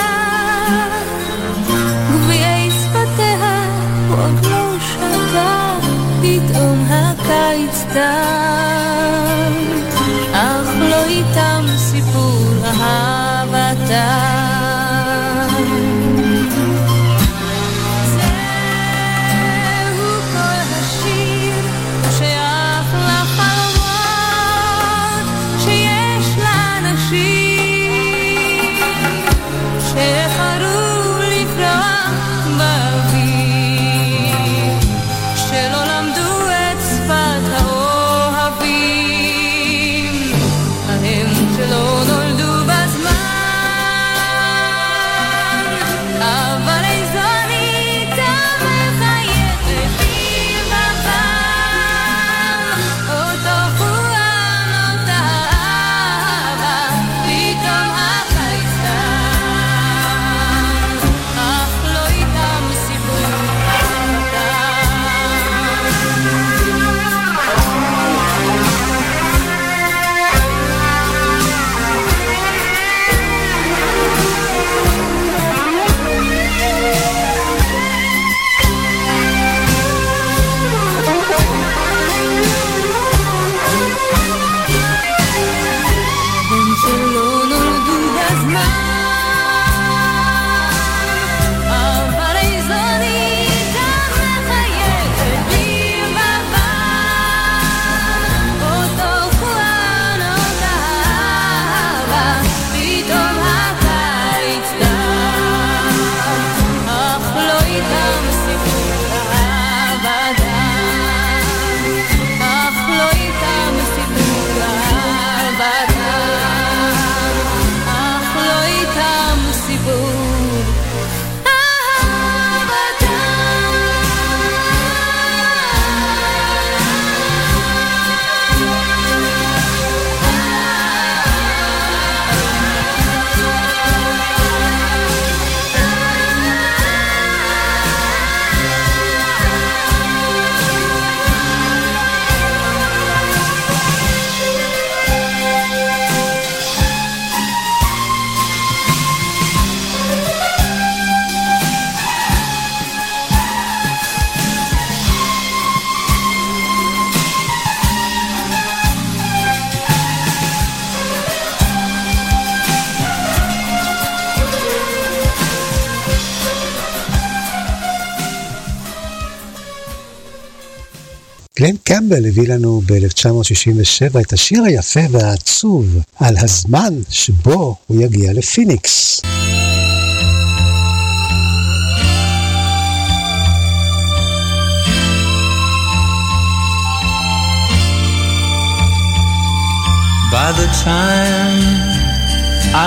גביעי שפתיה הוא עוד לא שתה, פתאום הקיץ תם. אך לא איתם סיפור אהבתה. ב-1967 את השיר היפה והעצוב על הזמן שבו הוא יגיע לפיניקס. By the time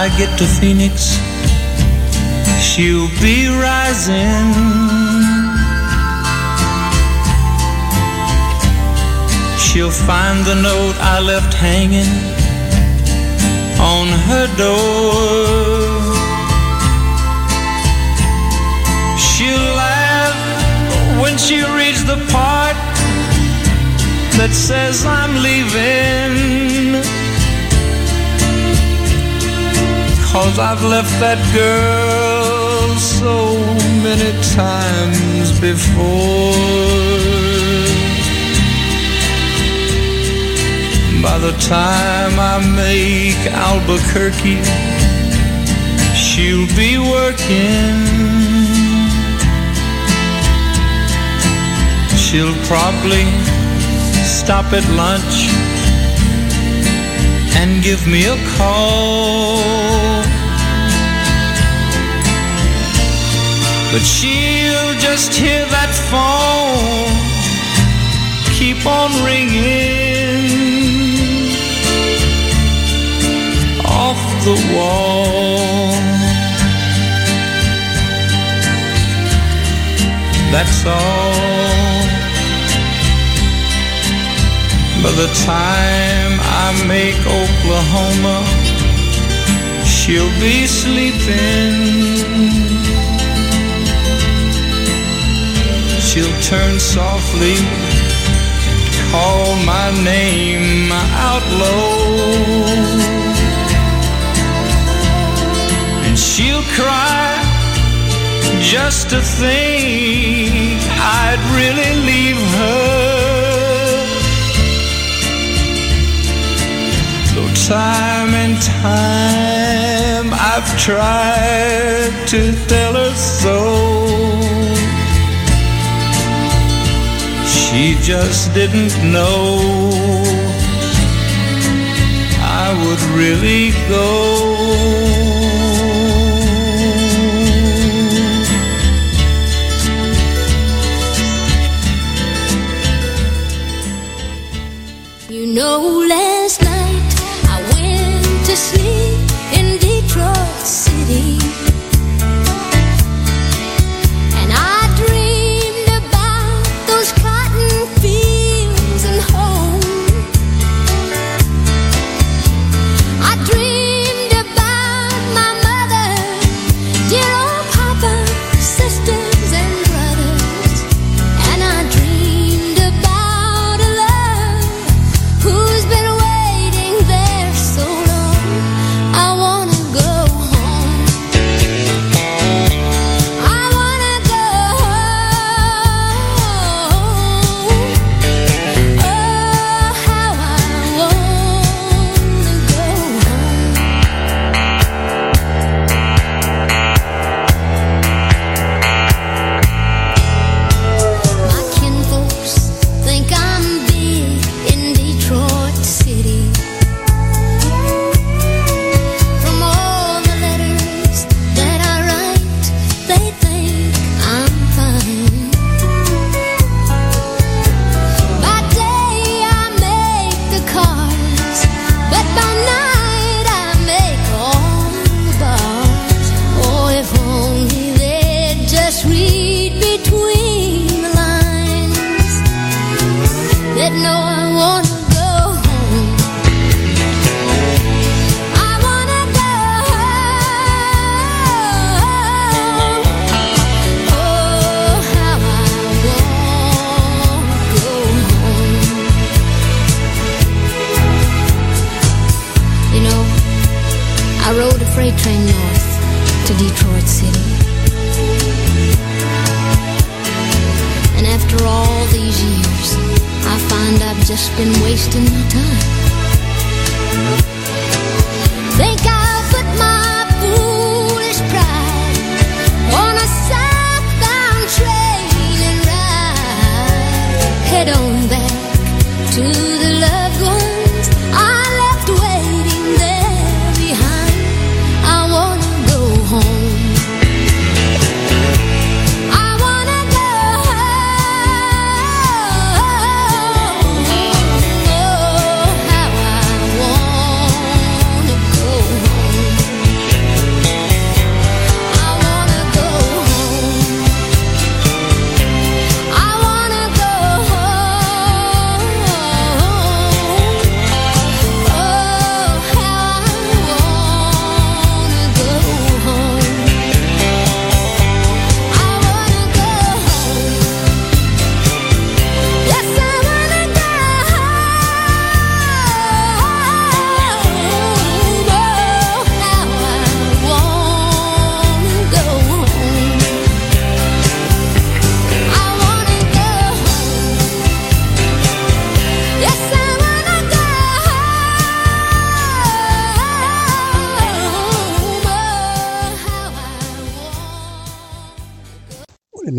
I get to Phoenix, she'll be rising. she'll find the note I left hanging on her door. She'll laugh when she reads the part that says I'm leaving. Cause I've left that girl so many times before. By the time I make Albuquerque, she'll be working. She'll probably stop at lunch and give me a call. But she'll just hear that phone keep on ringing. the wall. That's all. By the time I make Oklahoma, she'll be sleeping. She'll turn softly and call my name, out low she'll cry just to think I'd really leave her. Though time and time I've tried to tell her so, she just didn't know I would really go.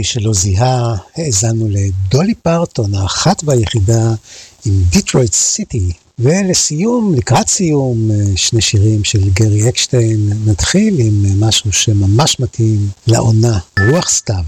למי שלא זיהה, האזנו לדולי פרטון, האחת והיחידה עם דיטרויט סיטי. ולסיום, לקראת סיום, אה, שני שירים של גרי אקשטיין. נתחיל עם אה, משהו שממש מתאים לעונה, רוח סתיו.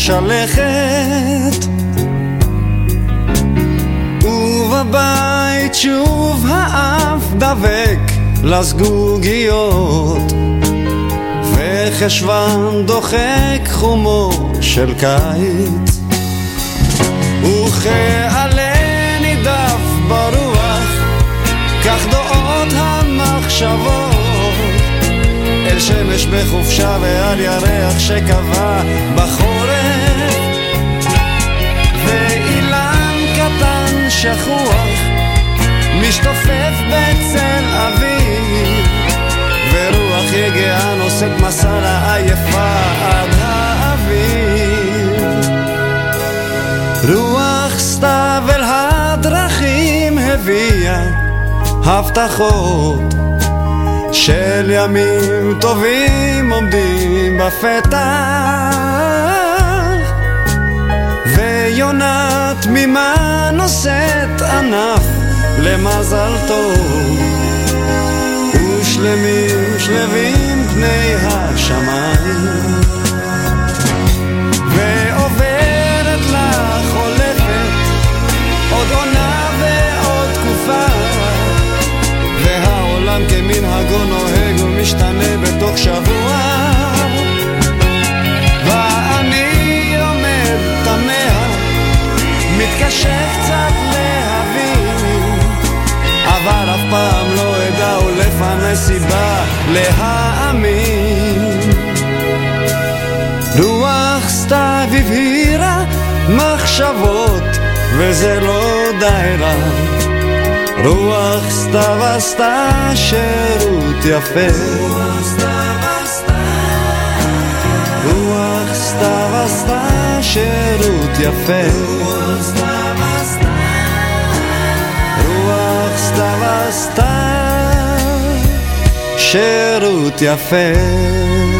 שלכת ובבית שוב האף דבק לזגוגיות. וחשוון דוחק חומו של קיץ. וכעלה נידף ברוח, כך דועות המחשבות שמש בחופשה ועל ירח שקבע בחורף. ואילן קטן שכוח משתופף בצל אביב ורוח יגעה נושאת מסע לעייפה עד האביב רוח סתיו אל הדרכים הביאה הבטחות של ימים טובים עומדים בפתח ויונה תמימה נושאת ענף למזל טוב. ושלמים שלווים פני השמיים והעולם כמנהגו נוהג ומשתנה בתוך שבוע. ואני עומד תמה מתקשה קצת להבין אבל אף פעם לא אדע ולפני סיבה להאמין. רוח סתיו הבהירה מחשבות וזה לא די רע רוח סתיו עשתה שירות יפה. רוח סתיו עשתה שירות יפה. רוח סתיו עשתה שירות יפה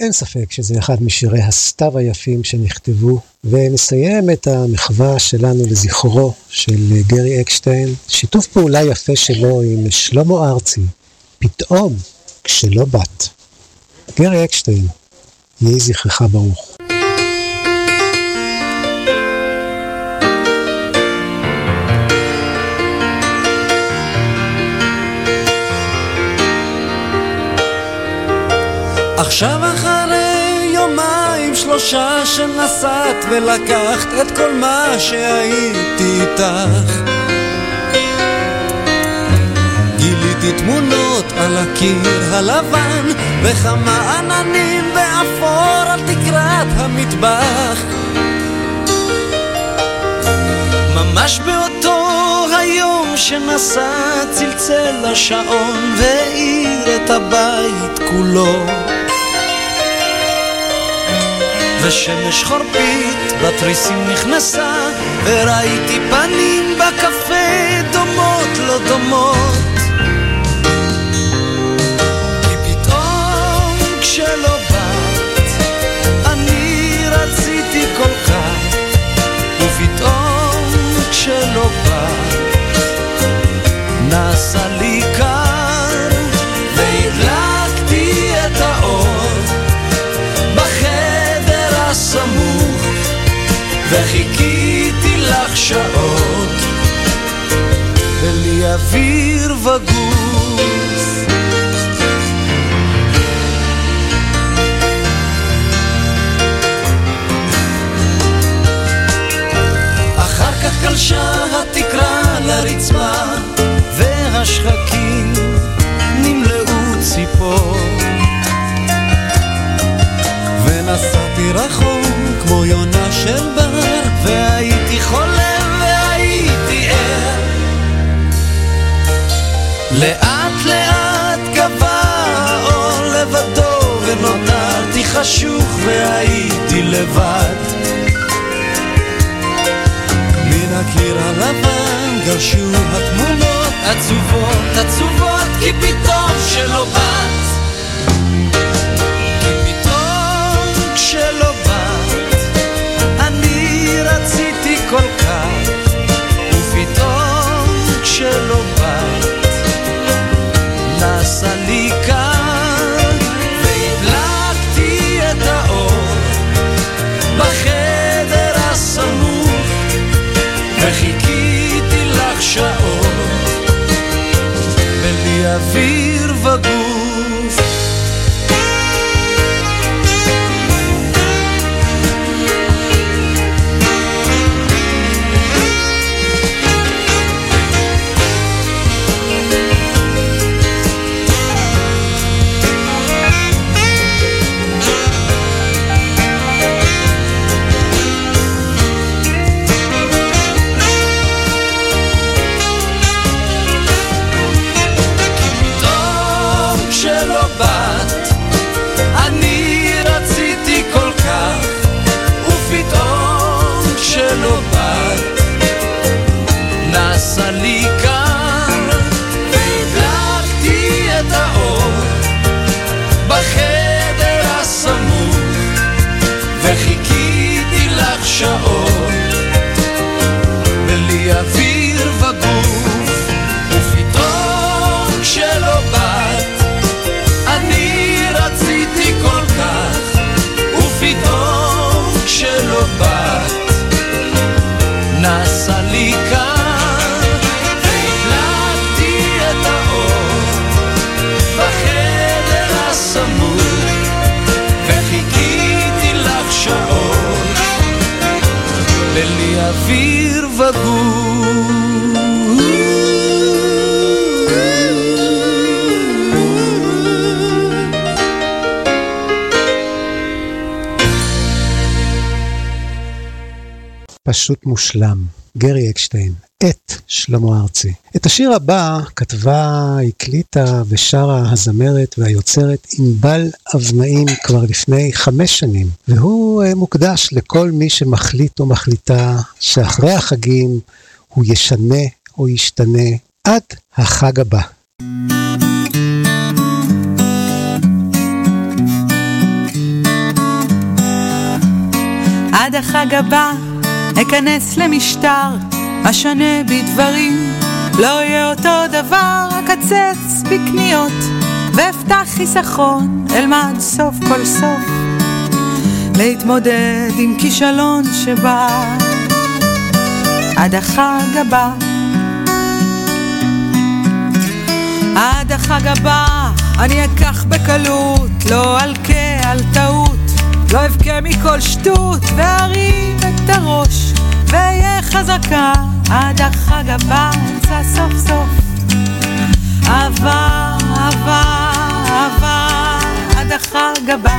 אין ספק שזה אחד משירי הסתיו היפים שנכתבו, ונסיים את המחווה שלנו לזכרו של גרי אקשטיין, שיתוף פעולה יפה שלו עם שלמה ארצי, פתאום כשלא באת. גרי אקשטיין, יהי זכרך ברוך. עכשיו יומיים שלושה שנסעת ולקחת את כל מה שהייתי איתך. גיליתי תמונות על הקיר הלבן וכמה עננים באפור על תקרת המטבח. ממש באותו היום שנסע צלצל השעון והאיר את הבית כולו ושמש חורפית בתריסים נכנסה וראיתי פנים בקפה דומות לא דומות. כי פתאום כשלא באת אני רציתי כל כך ופתאום כשלא באת נסע לי קר וחיכיתי לך שעות. בלי אוויר וגוף אחר כך גלשה התקרה לרצפה והשחקים נמלאו ציפור. ונסעתי רחוק כמו יונה של בר והייתי חולם והייתי ער. לאט לאט גבה האור לבדו ונותרתי חשוך והייתי לבד. מן הקיר הלבן גרשו התמונות עצובות עצובות כי פתאום שלא באת salí וגוף פשוט מושלם. גרי אקשטיין, שלמה ארצי. את השיר הבא כתבה, הקליטה ושרה הזמרת והיוצרת ענבל אבנאים כבר לפני חמש שנים, והוא אה, מוקדש לכל מי שמחליט או מחליטה שאחרי החגים הוא ישנה או ישתנה עד החג הבא. עד החג הבא אכנס למשטר אשנה בדברים לא יהיה אותו דבר אקצץ בקניות ואפתח חיסכון אלמד סוף כל סוף. להתמודד עם כישלון שבא עד החג הבא. עד החג הבא אני אקח בקלות לא אלקה על טעות לא אבכה מכל שטות וארים את הראש ואהיה חזקה עד החג הבא אמצא סוף סוף. אהבה, אהבה, אהבה עד החג הבא.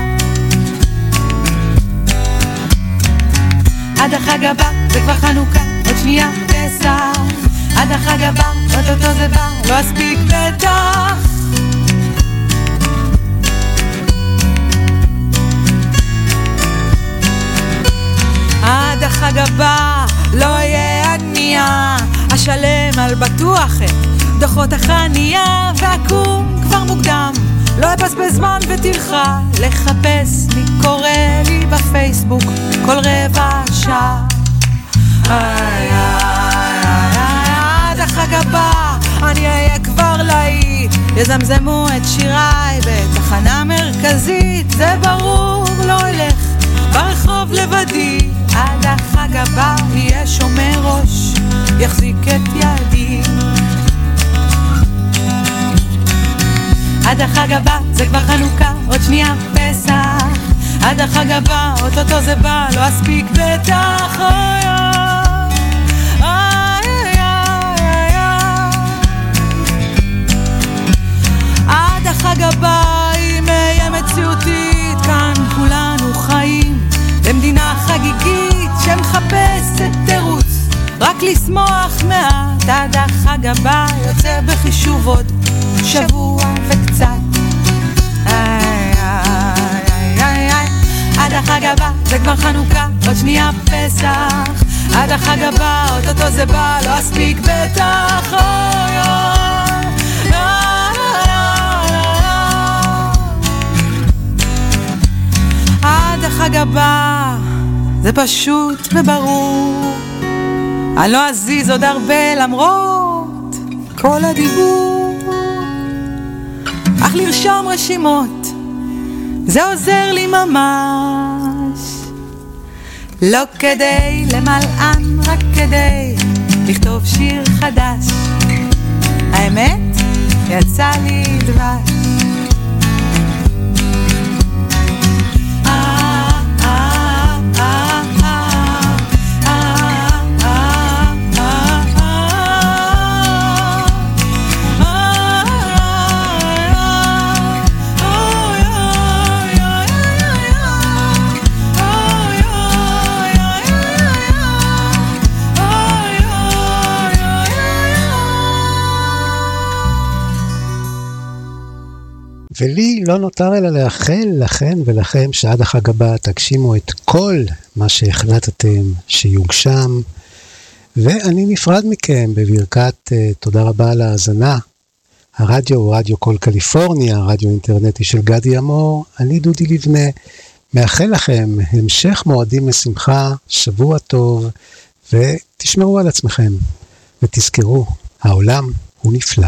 עד החג הבא זה כבר חנוכה עוד שנייה פסח. עד החג הבא אוטוטו זה בא לא אספיק בטח עד החג הבא לא אהיה ענייה, אשלם על בטוח את דוחות החניה, ואקום כבר מוקדם, לא אבזבז זמן וטרחה, לחפש מי קורא לי בפייסבוק כל רבע שעה. עד החג הבא אני אהיה כבר יזמזמו את שיריי בתחנה מרכזית, זה ברור, לא אלך ברחוב לבדי, עד החג הבא יהיה שומר ראש, יחזיק את ידי. עד החג הבא זה כבר חנוכה, עוד שנייה פסח. עד החג הבא, אוטוטו זה בא, לא אספיק בטח. אוי אוי אוי. עד החג הבא, שמחפשת תירוץ רק לשמוח מעט. עד החג הבא יוצא בחישוב עוד שבוע וקצת. איי, איי, איי, איי. עד החג הבא זה כבר חנוכה, עוד שנייה פסח. עד החג הבא, אוטוטו זה בא, לא אספיק בטח. אוי, אוי, זה פשוט וברור. אני לא אזיז עוד הרבה למרות כל הדיבור. אך לרשום רשימות זה עוזר לי ממש. לא כדי למלאן, רק כדי לכתוב שיר חדש. האמת, יצא לי דבש. ולי לא נותר אלא לאחל לכן ולכם שעד החג הבא תגשימו את כל מה שהחלטתם שיוגשם. ואני נפרד מכם בברכת uh, תודה רבה על ההאזנה. הרדיו הוא רדיו כל קליפורניה, רדיו אינטרנטי של גדי אמור. אני דודי לבנה, מאחל לכם המשך מועדים לשמחה, שבוע טוב, ותשמרו על עצמכם. ותזכרו, העולם הוא נפלא.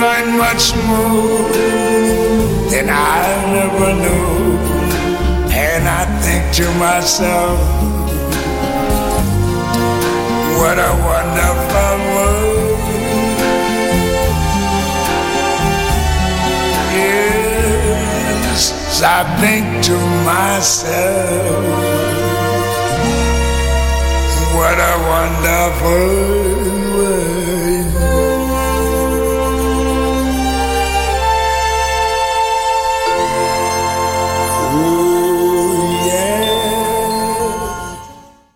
They much more than I ever knew. And I think to myself, what a wonderful world. Yes, I think to myself, what a wonderful